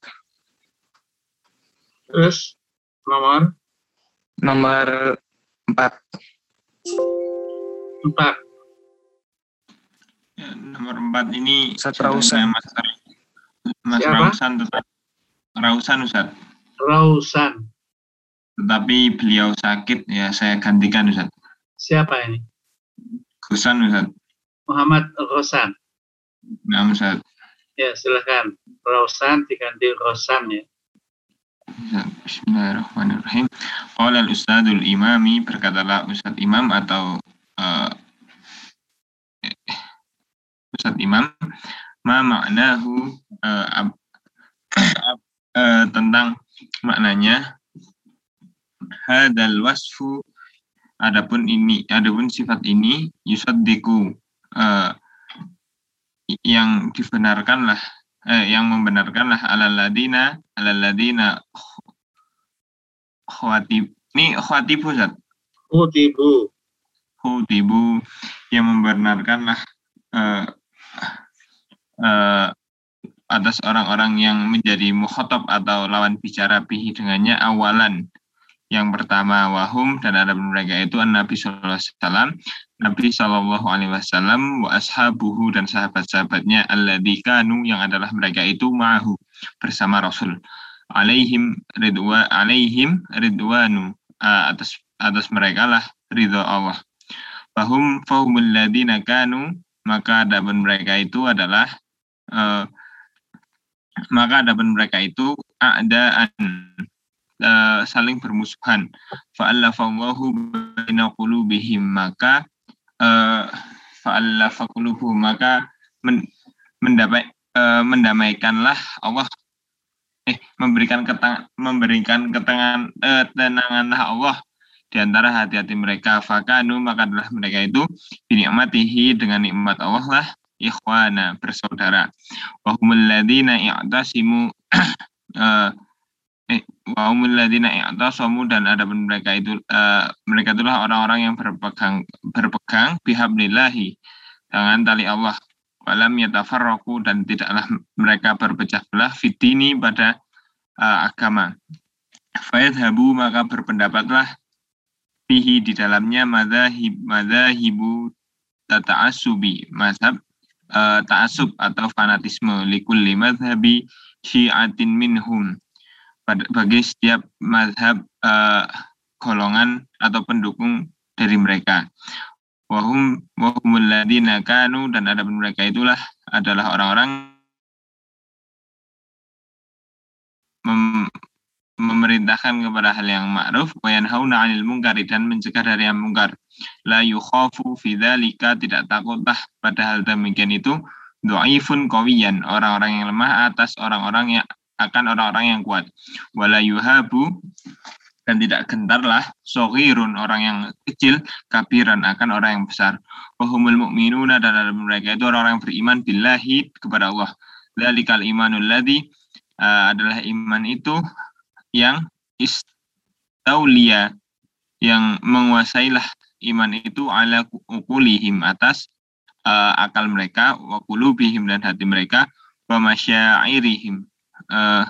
Terus nomor Nomor empat. empat. Ya, nomor empat ini saya Mas, Mas? Rausan tetap Rausan Ustaz. Rausan. Tetapi beliau sakit ya saya gantikan Ustaz. Siapa ini? Gusan Ustaz. Muhammad Rosan. Nah Ustaz. Ya, silakan. Rausan diganti Rosan ya. Bismillahirrahmanirrahim. Qala al-ustadzul imami berkatalah Ustaz Imam atau eh, Ustaz Imam ma maknahu eh, eh, tentang maknanya hadal wasfu adapun ini adapun sifat ini yusaddiqu eh, yang dibenarkanlah eh, yang membenarkanlah alal ladina alal ladina khawatib ini khawatibu Ustaz Utibu. khutibu yang membenarkanlah eh, eh, atas orang-orang yang menjadi mukhatab atau lawan bicara bihi dengannya awalan. Yang pertama wahum dan ada mereka itu an Nabi Shallallahu Alaihi Wasallam. Nabi Shallallahu Alaihi Wasallam wa ashabuhu dan sahabat-sahabatnya alladzi kanu yang adalah mereka itu ma'ahu bersama Rasul. Alaihim ridwa alaihim ridwanu. Atas atas mereka lah ridho Allah. Fahum fahumul ladina kanu maka adapun mereka itu adalah eh, maka adapun mereka itu a'daan eh, saling bermusuhan. Fa'allafallahu baina qulubihim maka qulubuhum maka men, mendapat eh, mendamaikanlah Allah. Eh memberikan ketang, memberikan ketengan eh, tenanganlah Allah di antara hati-hati mereka. Fakanu maka adalah mereka itu binikmatihi dengan nikmat Allah lah ikhwana bersaudara. Wa humul ladzina i'tasimu eh eh, wa humul ladzina i'tasamu dan ada mereka itu eh, mereka itulah orang-orang yang berpegang berpegang bihablillahi dengan tali Allah. Walam yatafarraqu dan tidaklah mereka berpecah belah fitini pada eh, agama. Fayadhabu maka berpendapatlah fihi di dalamnya madzahib madzahibu tata'assubi mazhab eh, ta'assub atau fanatisme likulli madhabi syi'atin minhum. Bagi setiap mazhab eh, golongan atau pendukung dari mereka. Wahum wahumul ladina kanu dan ada mereka itulah adalah orang-orang memerintahkan kepada hal yang ma'ruf wa yanhauna 'anil munkari dan mencegah dari yang mungkar. La yukhafu fi dzalika tidak takutlah pada hal demikian itu dhaifun qawiyan orang-orang yang lemah atas orang-orang yang akan orang-orang yang kuat. Wala yuhabu dan tidak gentarlah sohirun orang yang kecil kabiran akan orang yang besar. Wahumul mu'minuna dan mereka itu orang-orang yang beriman billahi kepada Allah. Dzalikal imanul ladzi uh, adalah iman itu yang istaulia yang menguasailah iman itu ala ukulihim atas uh, akal mereka wa qulubihim dan hati mereka wa masyairihim. Uh,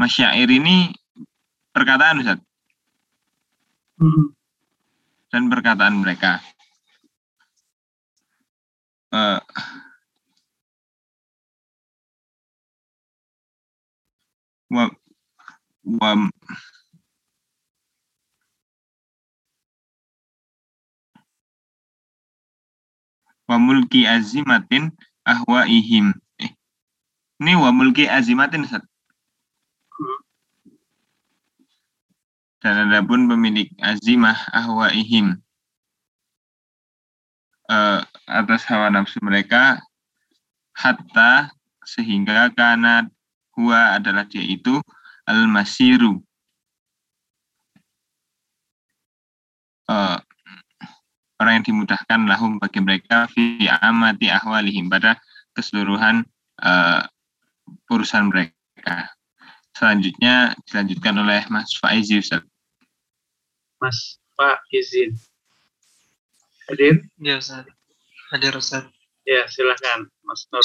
masyair ini perkataan Ustaz. Hmm. dan perkataan mereka. Eh, wa wa wa mulki azimatin ahwaihim. Eh, ini wa mulki azimatin Ustaz. Dan ada pun pemilik azimah ahwaihim eh, atas hawa nafsu mereka hatta sehingga karena huwa adalah dia itu al-masiru eh, orang yang dimudahkan lahum bagi mereka fi amati ahwalihim pada keseluruhan eh, urusan mereka. Selanjutnya dilanjutkan oleh Mas Faizi Ustaz. Mas Pak izin. Hadir? Ya Ustaz. Hadir Ustaz. Ya, silakan Mas Nur.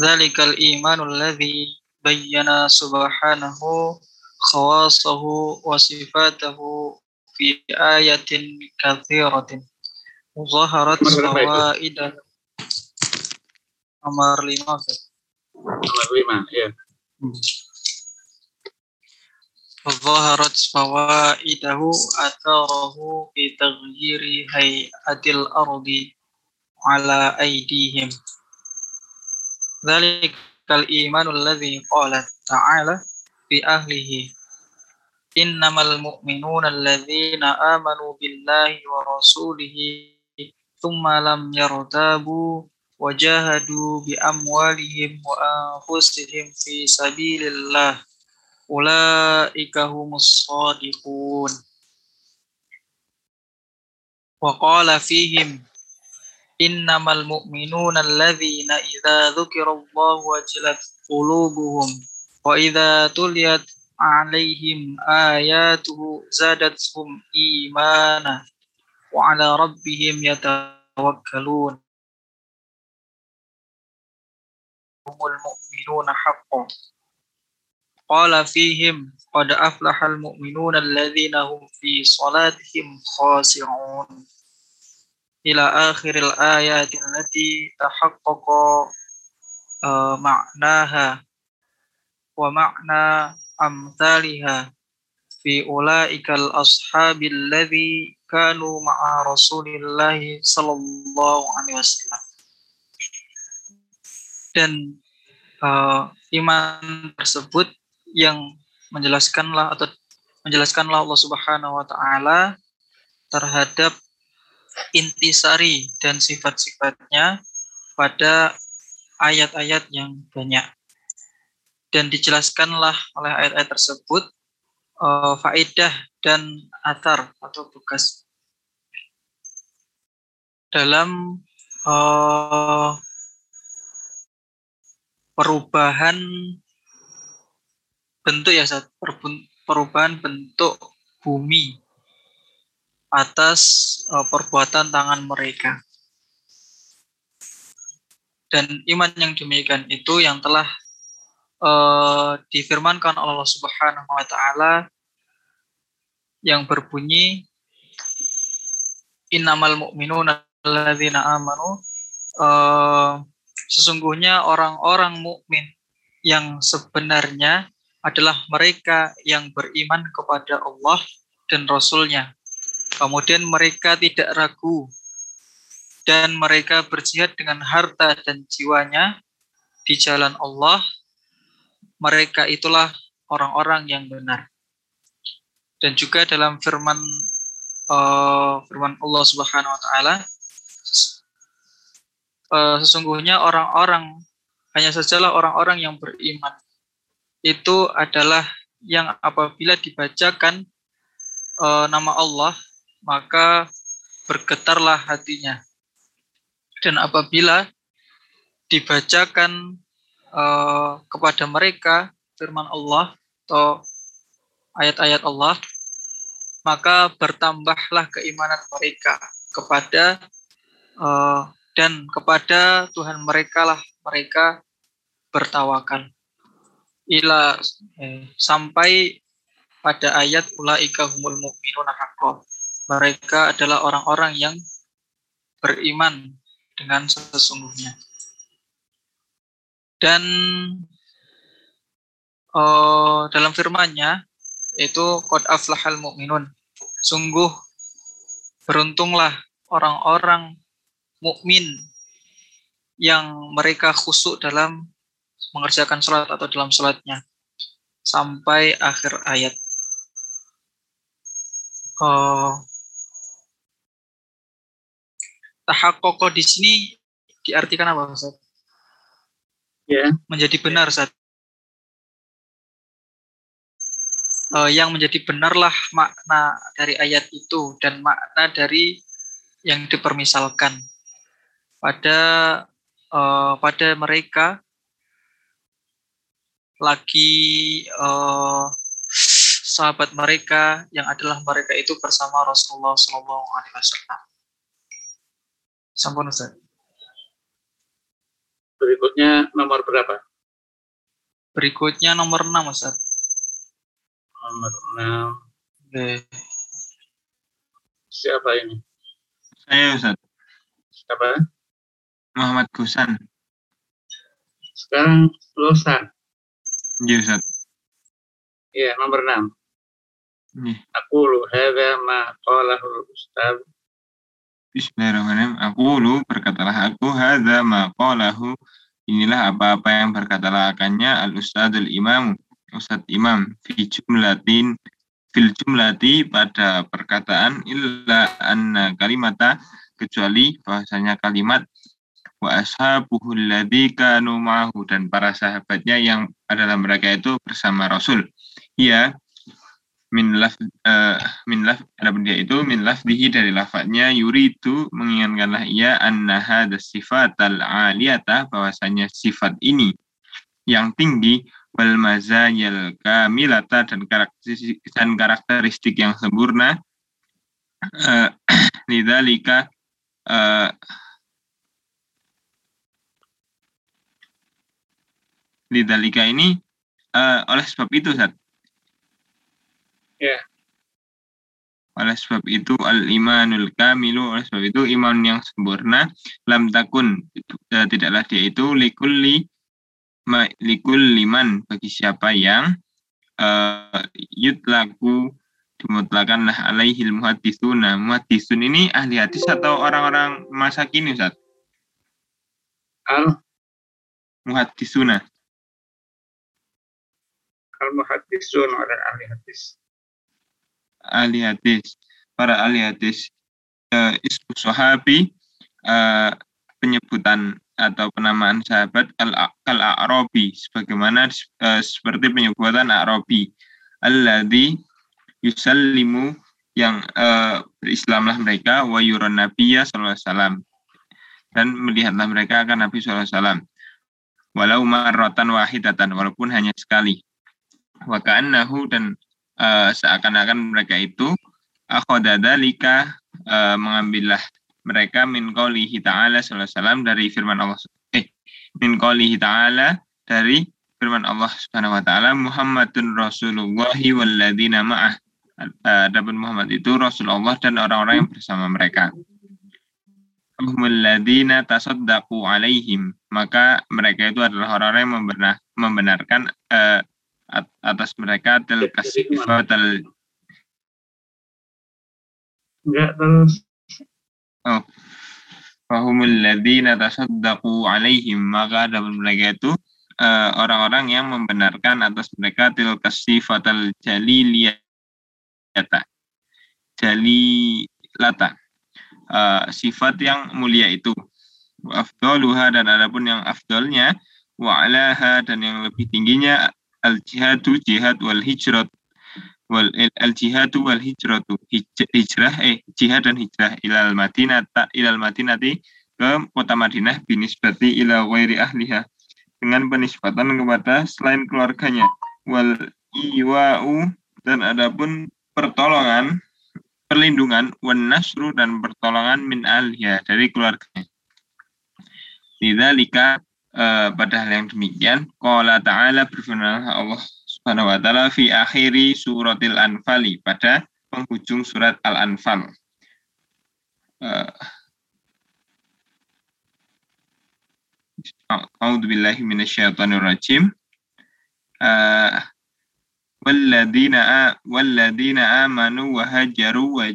ذلك الإيمان الذي بينا سبحانه خواصه وصفاته في آية كثيرة ظهرت فوائد. أمر لماذا ظهرت فوائده أثاره في تغيير هيئة الأرض على أيديهم. ذلك الإيمان الذي قال تعالى في أهله إنما المؤمنون الذين آمنوا بالله ورسوله ثم لم يرتابوا وجاهدوا بأموالهم وأنفسهم في سبيل الله أولئك هم الصادقون وقال فيهم إنما المؤمنون الذين إذا ذكر الله وجلت قلوبهم وإذا تليت عليهم آياته زادتهم إيمانا وعلى ربهم يتوكلون هم المؤمنون حقا قال فيهم قد أفلح المؤمنون الذين هم في صلاتهم خاشعون إلى ila akhiril ayati allati tahaqqaqa uh, ma'naha wa ma'na amthaliha fi ulaikal ashabil ladzi kanu ma'a Rasulillah sallallahu alaihi wasallam. Dan uh, iman tersebut yang menjelaskanlah atau menjelaskanlah Allah Subhanahu wa taala terhadap intisari dan sifat-sifatnya pada ayat-ayat yang banyak. Dan dijelaskanlah oleh ayat-ayat tersebut uh, faedah dan atar atau tugas dalam uh, perubahan bentuk ya perbun- perubahan bentuk bumi atas eh, perbuatan tangan mereka. Dan iman yang demikian itu yang telah eh, difirmankan Allah Subhanahu wa taala yang berbunyi innamal mu'minuna alladzina amanu eh, sesungguhnya orang-orang mukmin yang sebenarnya adalah mereka yang beriman kepada Allah dan Rasul-Nya. Kemudian mereka tidak ragu dan mereka berjihad dengan harta dan jiwanya di jalan Allah. Mereka itulah orang-orang yang benar. Dan juga dalam firman eh, firman Allah Subhanahu wa taala eh, sesungguhnya orang-orang hanya sajalah orang-orang yang beriman itu adalah yang apabila dibacakan eh, nama Allah maka bergetarlah hatinya dan apabila dibacakan eh, kepada mereka firman Allah atau ayat-ayat Allah maka bertambahlah keimanan mereka kepada eh, dan kepada Tuhan mereka lah mereka bertawakal ila eh, sampai pada ayat ulaika humul mu'minuna haqqan. Mereka adalah orang-orang yang beriman dengan sesungguhnya. Dan eh, dalam firman-Nya itu qad aflahal mu'minun. Sungguh beruntunglah orang-orang mukmin yang mereka khusyuk dalam mengerjakan sholat atau dalam sholatnya sampai akhir ayat. Uh, tahakoko di sini diartikan apa Ustaz? Ya. Menjadi benar Ustaz. Uh, yang menjadi benarlah makna dari ayat itu dan makna dari yang dipermisalkan pada uh, pada mereka lagi uh, sahabat mereka yang adalah mereka itu bersama Rasulullah Shallallahu Alaihi Wasallam. Sampun Ustaz. Berikutnya nomor berapa? Berikutnya nomor 6 Ustaz. Nomor 6. Oke. Siapa ini? Saya Ustaz. Siapa? Muhammad Gusan. Sekarang Losan. Iya Ustaz. Iya, nomor 6. Iya. Aku lu hadza ma qalahu ustaz. Bismillahirrahmanirrahim. Aku lu berkatalah aku hadza ma qalahu. Inilah apa-apa yang berkatalah akannya al ustadzul imam Ustadz Imam fi jumlatin fil jumlati pada perkataan illa anna kalimata kecuali bahasanya kalimat wa ashabuhu alladzi kanu ma'ahu dan para sahabatnya yang adalah mereka itu bersama Rasul. Iya min laf uh, min laf ada dia itu min lafdihi dari lafadznya yuridu mengingatkanlah ia anna hadza sifatal aliyata bahwasanya sifat ini yang tinggi wal mazayil kamilata dan karakteristik dan karakteristik yang sempurna uh, lidzalika uh, lidalika ini uh, oleh sebab itu Ustaz. Ya. Oleh sebab itu al imanul kamilu oleh sebab itu iman yang sempurna lam takun itu, uh, tidaklah dia itu likulli ma, likul liman bagi siapa yang uh, yutlaku dimutlakanlah alaihil muhadisuna muhadisun ini ahli hadis atau orang-orang masa kini Ustaz? Al muhadisuna al muhaddisun orang ahli hadis. Ahli hadis para ahli hadis uh, sahabi uh, penyebutan atau penamaan sahabat al arabi sebagaimana uh, seperti penyebutan arabi alladzi yusallimu yang uh, berislamlah mereka wa yuran nabiyya sallallahu alaihi wasallam. Dan melihatlah mereka akan Nabi sallallahu alaihi wasallam. Walau marratan wahidatan walaupun hanya sekali. Wa ka'annahu dan uh, seakan-akan mereka itu akhodadalika uh, mengambillah mereka min qaulihi ta'ala sallallahu dari firman Allah eh min qaulihi ta'ala dari firman Allah Subhanahu wa taala Muhammadun Rasulullah walladzina ma'ah. Adapun Muhammad itu Rasulullah dan orang-orang yang bersama mereka. Humulladina tasaddaqu alaihim. Maka mereka itu adalah orang-orang yang membenar, membenarkan uh, atas mereka tilka sifatal Enggak terus. oh. Fahumul ladzina tasaddaqu alaihim. Maka dalam mereka itu uh, orang-orang yang membenarkan atas mereka tilka sifatal jaliliyata. Jalilata. Uh, sifat yang mulia itu. Wa afdaluha dan adapun yang afdalnya wa alaha dan yang lebih tingginya al jihadu jihad wal hijrat. Wal al jihadu wal hijratu. Hijrah eh jihad dan hijrah. Ilal madinah ilal madinati ke kota Madinah binisbati ila ghairi ahliha. Dengan penisbatan kepada selain keluarganya. Wal iwa'u dan adapun pertolongan perlindungan. Wan nasru dan pertolongan min ahliha dari keluarganya. Lidzalika uh, pada hal yang demikian qala ta'ala berfirman Allah Subhanahu wa taala fi akhiri suratil anfali pada penghujung surat al-anfal. Uh, A'udzu billahi minasyaitonir rajim uh, walladzina walladzina amanu wa hajaru wa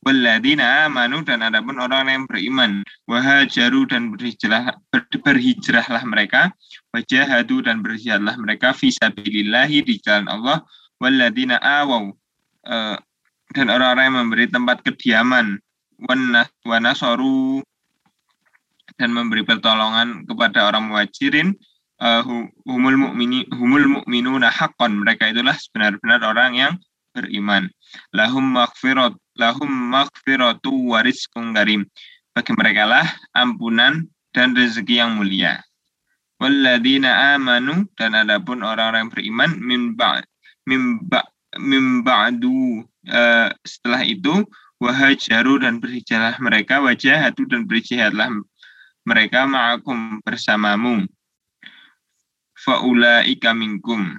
jahadu Walladzina amanu dan adapun orang yang beriman wahajaru dan berhijrah ber, berhijrahlah mereka wajahadu dan berjihadlah mereka fisabilillahi di jalan Allah. Walladzina awaw uh, dan orang-orang yang memberi tempat kediaman wanasoru dan memberi pertolongan kepada orang muhajirin uh, humul mu'mini humul mu'minuna haqqan. Mereka itulah sebenar-benar orang yang beriman. Lahum maghfirat lahum maghfiratu warizqun karim. Bagi mereka lah ampunan dan rezeki yang mulia. Walladzina amanu dan adapun orang-orang beriman min ba min ba min ba'du uh, setelah itu wahajaru dan berhijrah mereka wajahatu dan berjihadlah mereka ma'akum bersamamu. Faulaika minkum.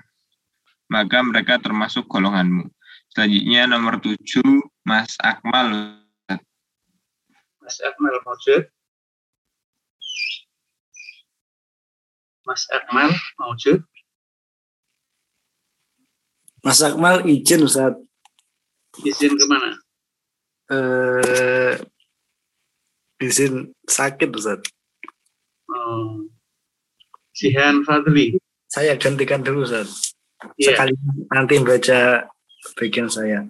Maka mereka termasuk golonganmu Selanjutnya nomor tujuh, Mas Akmal. Mas Akmal Maujud. Mas Akmal Maujud. Mas Akmal izin Ustaz. Izin ke mana? Eh, izin sakit Ustaz. Oh. Sihan Fadli. Saya gantikan dulu Ustaz. Iya. Sekali nanti baca bagian saya.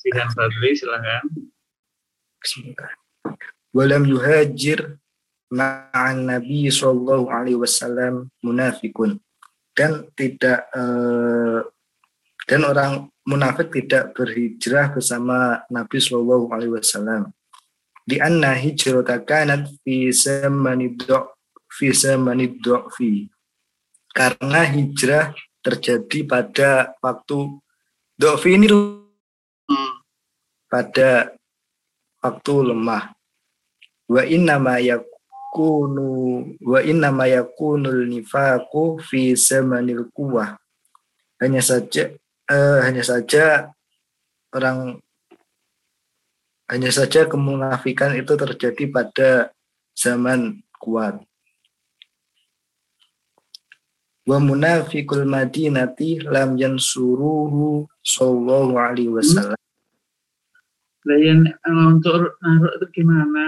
Sihan Fadli silakan. Walam yuhajir ma'an Nabi Sallallahu Alaihi Wasallam munafikun dan tidak eh, dan orang munafik tidak berhijrah bersama Nabi Sallallahu Alaihi Wasallam. Di anna hijrata kanat fi zamani fi zamani fi karena hijrah terjadi pada waktu dofi ini pada waktu lemah. Wa inna ma yakunu wa inna ma yakunul nifaku fi zamanil kuwah. Hanya saja eh, hanya saja orang hanya saja kemunafikan itu terjadi pada zaman kuat wa munafiqul madinati lam yansuruhu sallallahu alaihi wasallam. Lah yang untuk naruh itu gimana?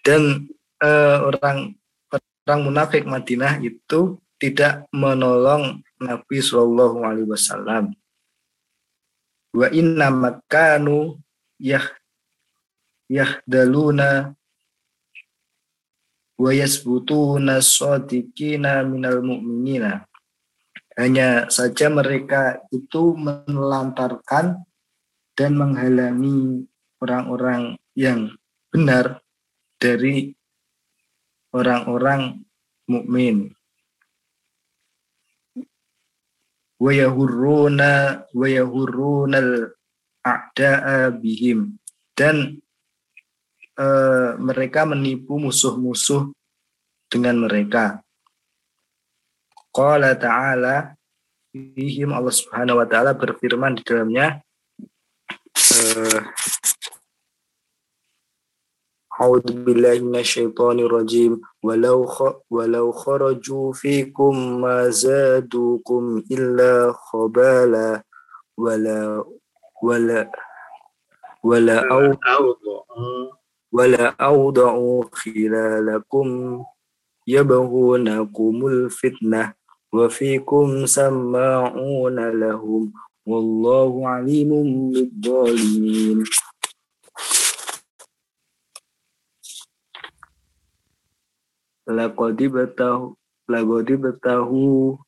Dan uh, orang orang munafik Madinah itu tidak menolong Nabi Shallallahu Alaihi Wasallam. Wa inna makanu yah yahdaluna wa yasbutuna shadiqina minal mu'minina. Hanya saja mereka itu menelantarkan dan menghalangi orang-orang yang benar dari orang-orang mukmin. Wa yahurruna wa a'da'a bihim dan e, mereka menipu musuh-musuh dengan mereka. Qala ta'ala fihim Allah Subhanahu wa taala berfirman di dalamnya uh, A'udzu billahi minasyaitonir rajim walau walau kharaju fikum ma zadukum illa khabala wala wala wala au wala awda'u khilalakum yabghunakumul fitnah wa fikum sama'una lahum wallahu alimun bidzalimin laqad batahu laqad batahu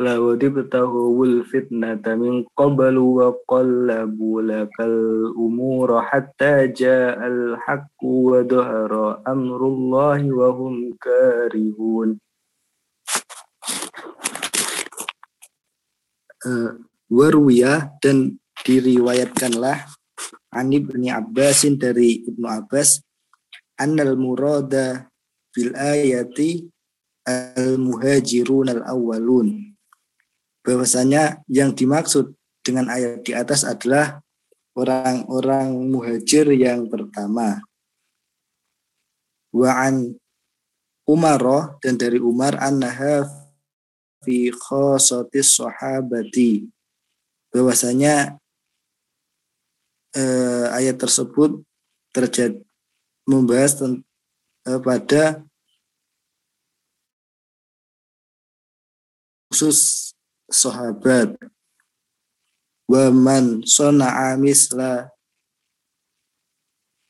laqad batahu wal fitnata min qablu wa qallabu lakal umura hatta ja'al haqqu wa dhahara amrullahi wa hum karihun. Uh, warwiya dan diriwayatkanlah Ani bin Abbasin dari Ibnu Abbas annal murada fil ayati al muhajirun al awwalun bahwasanya yang dimaksud dengan ayat di atas adalah orang-orang muhajir yang pertama. Wa an Umaroh dan dari Umar annaha fi khosotis sahabati. Bahwasanya eh, ayat tersebut terjadi membahas ten- eh, pada khusus sahabat wa man sona'a misla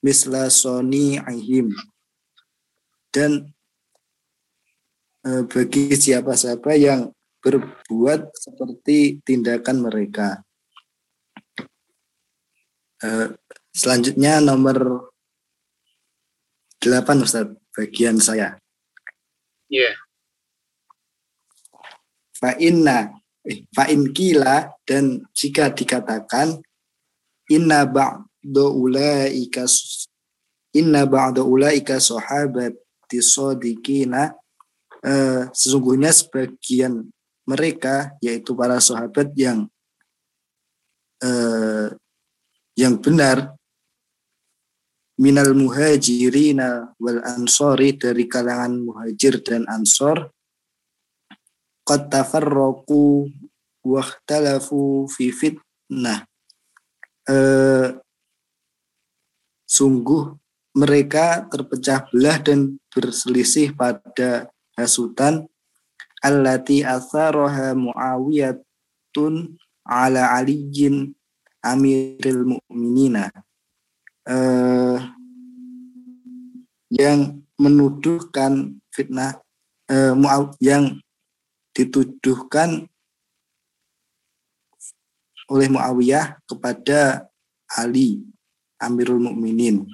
misla soni'ihim dan eh, bagi siapa-siapa yang berbuat seperti tindakan mereka. Eh, selanjutnya nomor 8 Ustaz, bagian saya. Iya. Fa'inna, eh, fa'in kila dan jika dikatakan inna ba'da ulaika inna ba'da ulaika sahabati sadiqina eh, sesungguhnya sebagian mereka yaitu para sahabat yang eh, yang benar minal muhajirina wal ansori dari kalangan muhajir dan ansor. Qad tafarraqu wa ikhtalafu fi fitnah. Eh, sungguh mereka terpecah belah dan berselisih pada hasutan. Allati atharaha muawiyatun ala aliyin amiril mu'minina eh, yang menuduhkan fitnah eh, yang dituduhkan oleh Muawiyah kepada Ali Amirul Mukminin.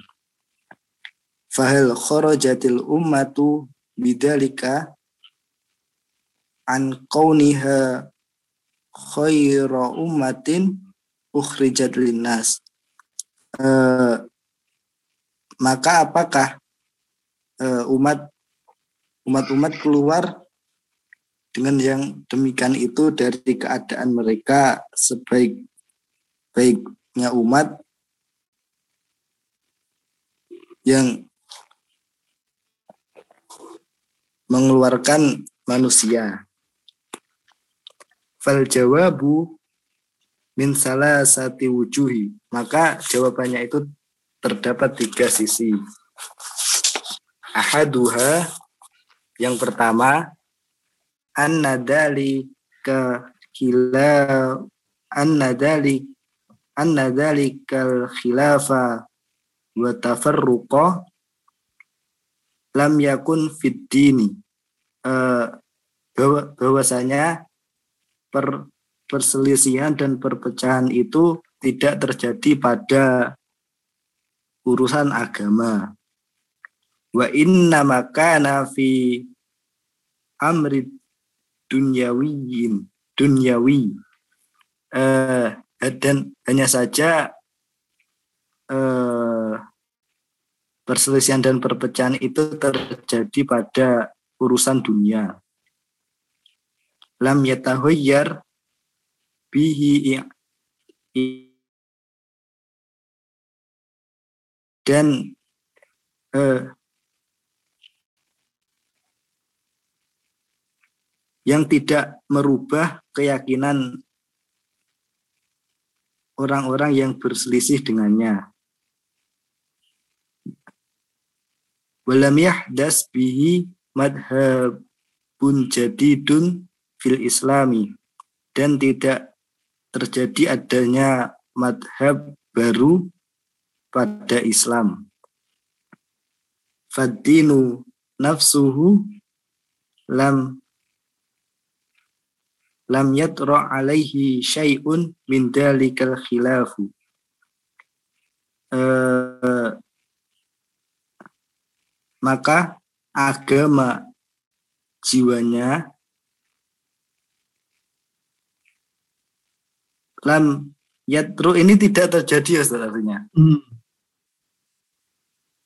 Fahal kharajatil ummatu bidalika an kauniha khaira ummatin ukhrijat linnas. Eh, maka apakah eh, umat umat-umat keluar dengan yang demikian itu dari keadaan mereka sebaik-baiknya umat yang mengeluarkan manusia. Fal jawabu min salah sati wujuhi. Maka jawabannya itu terdapat tiga sisi. Ahaduha yang pertama anna dalika khila anna dalik anna dalikal khilafa wa tafarruqa lam yakun fid dini bahwa bahwasanya per, perselisihan dan perpecahan itu tidak terjadi pada urusan agama. Wa inna makana fi amri dunyawiyin dunyawi. Eh, dan hanya saja eh, perselisihan dan perpecahan itu terjadi pada urusan dunia. Lam yatahoyyar bihi i- i- dan eh, yang tidak merubah keyakinan orang-orang yang berselisih dengannya. Walam yahdas bihi madhabun jadidun fil islami dan tidak terjadi adanya madhab baru pada Islam. Fadinu nafsuhu lam lam yatra alaihi syai'un min dalikal khilafu. Eh, maka agama jiwanya lam yatru ini tidak terjadi ya Ustaz, artinya.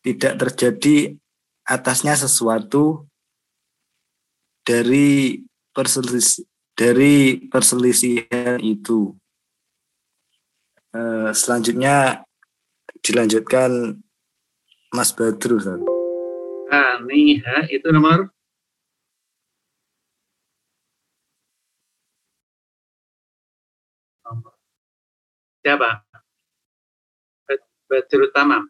Tidak terjadi atasnya sesuatu dari perselis dari perselisihan itu. Eh, selanjutnya dilanjutkan Mas Badru. Ustaz. Aniha itu nomor Siapa? Badrul Tamam.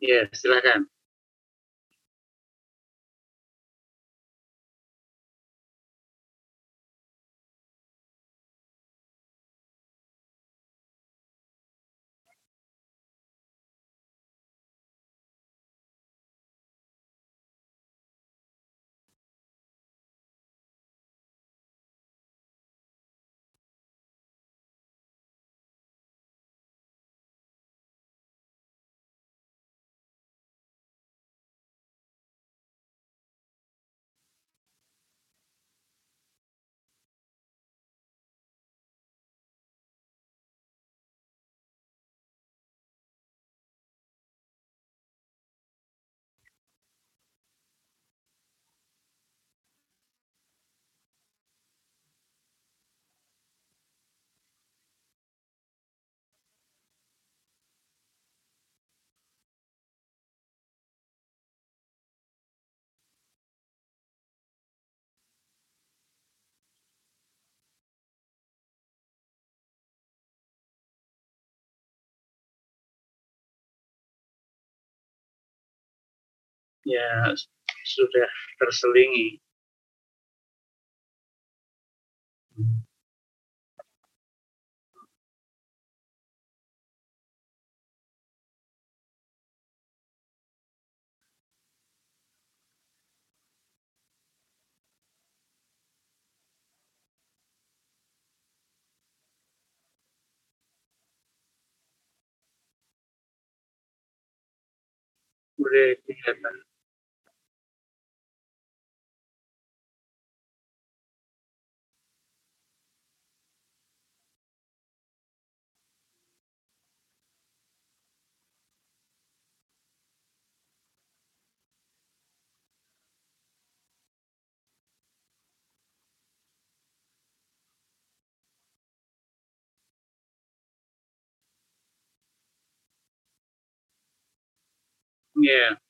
Ya, silakan. Ya, sudah terselingi. Udah kelihatan. Yeah.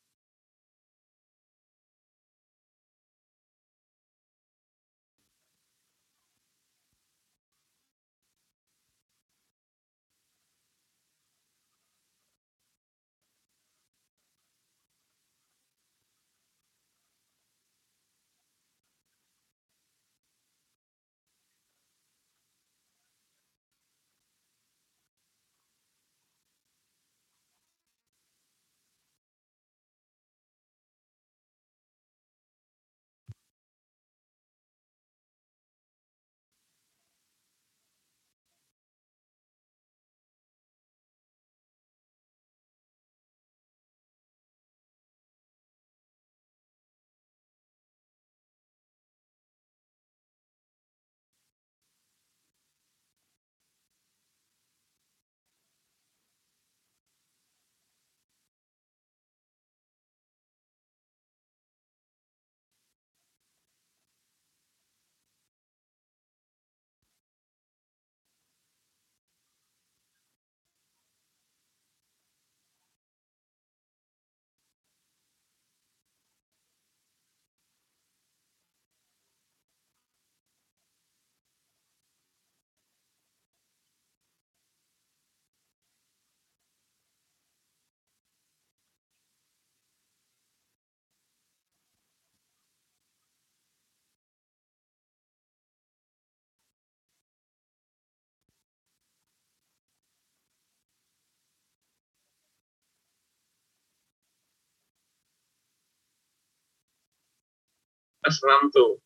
Ya, aslam tuh.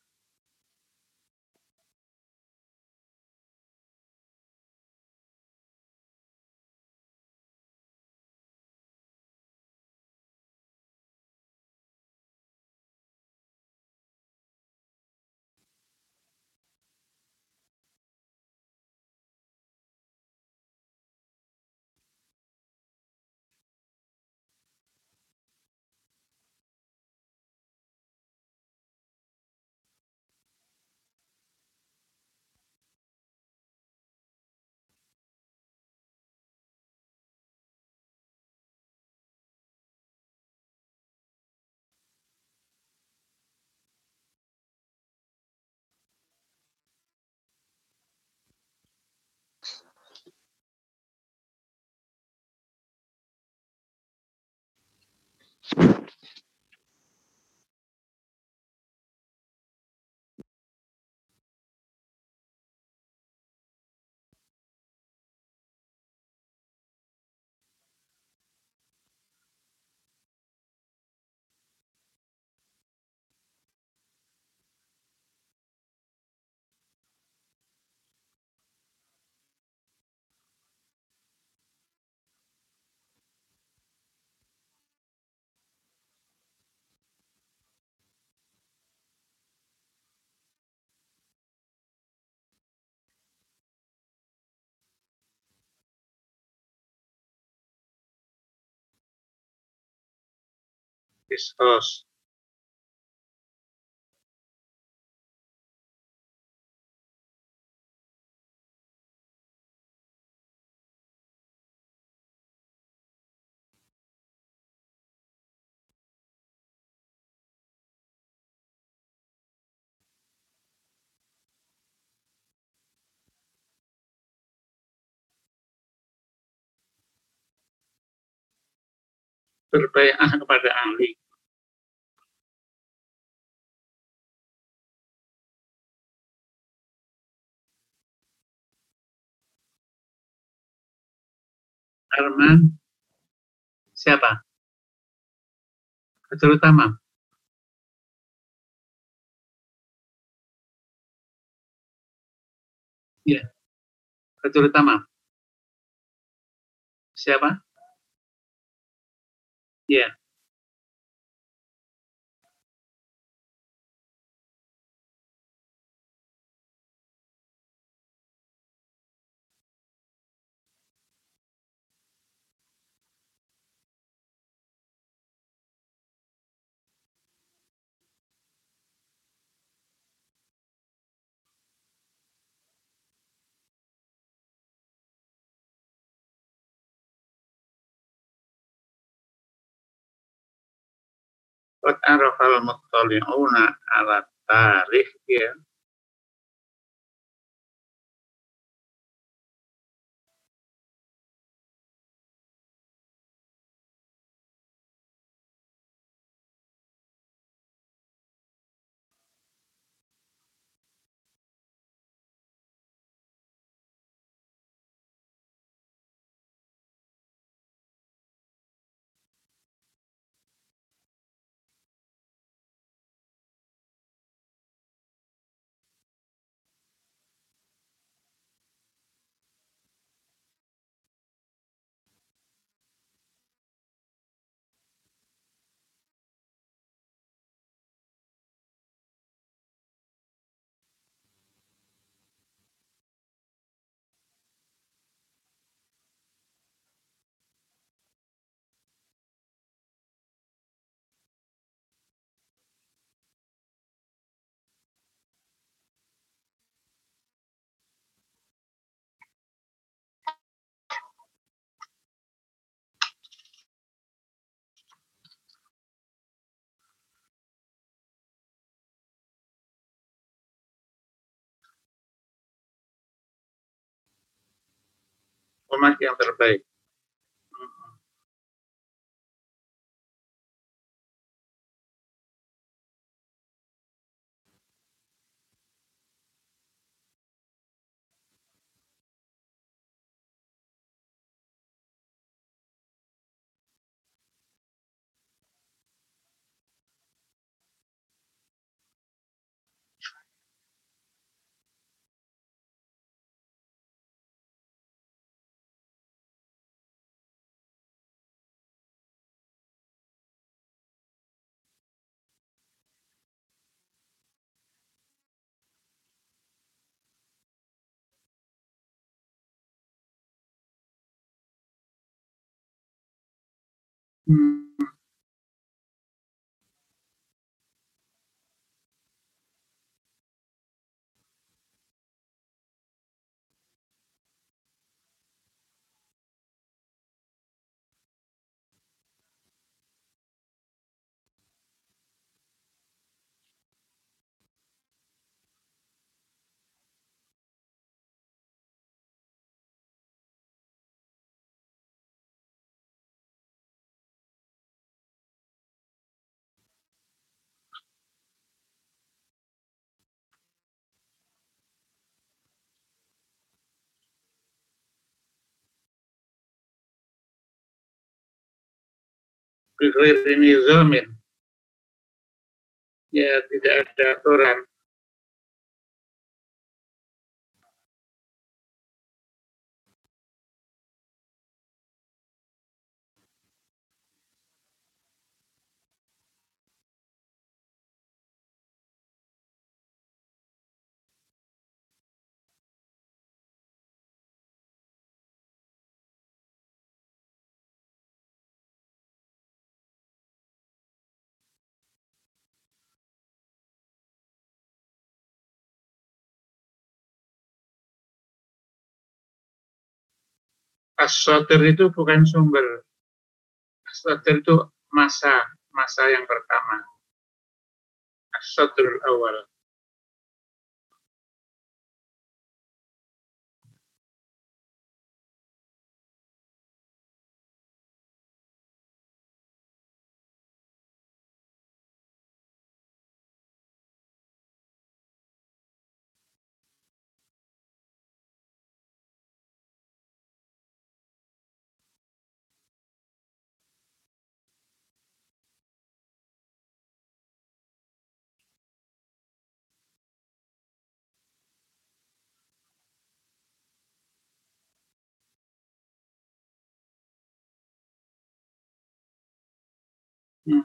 estos Berbaiah kepada ahli. Arman. Siapa? Betul utama. Ya. Betul utama. Siapa? Ya. Qad arafal muttali'una ala tarikh ya. Umat yang Bighairi nizamin. Ya, tidak ada aturan. As-Sotir itu bukan sumber. As-Sotir itu masa, masa yang pertama. As-Sotir awal. Hmm.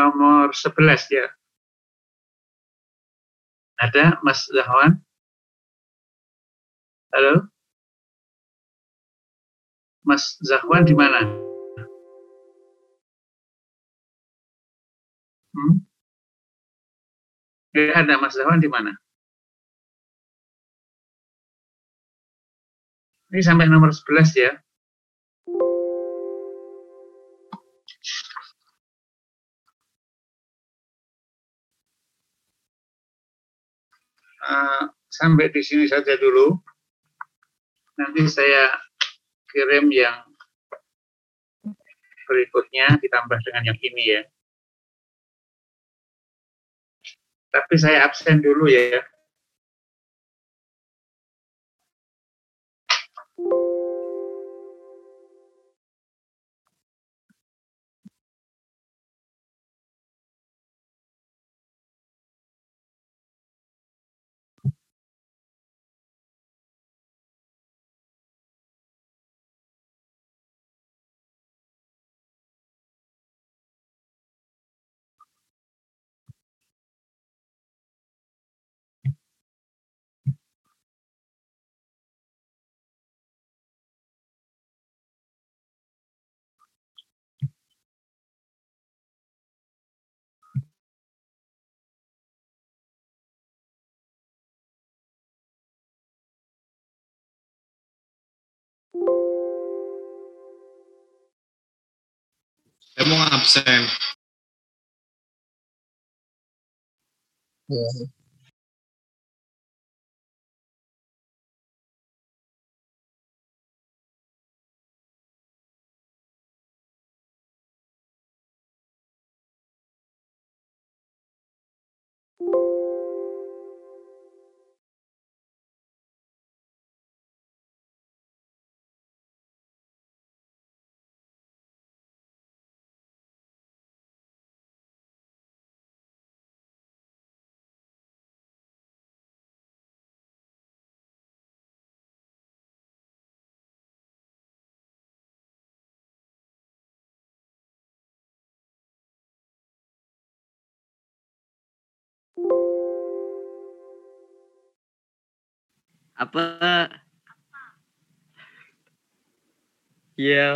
Nomor 11 ya. Ada Mas Zahwan? Halo? Mas Zahwan di mana? Hmm? Eh, ada Mas Zahwan di mana? Ini sampai nomor 11 ya. Uh, sampai di sini saja dulu. Nanti saya kirim yang berikutnya ditambah dengan yang ini ya. Tapi saya absen dulu ya. Saya mau absen. Ya. Apa? Iya.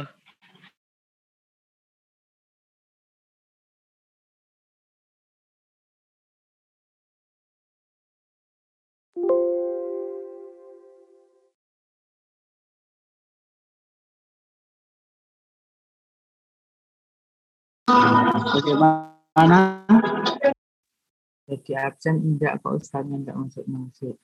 Bagaimana? Jadi absen enggak Pak Ustaznya enggak masuk masuk.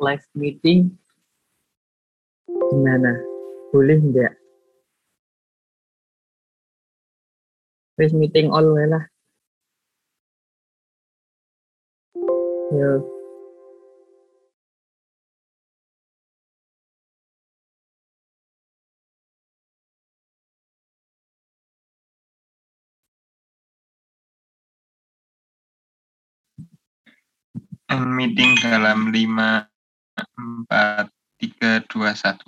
live meeting gimana? Boleh enggak? Live meeting all lah. Yo. meeting dalam lima 4, 3, 2, 1.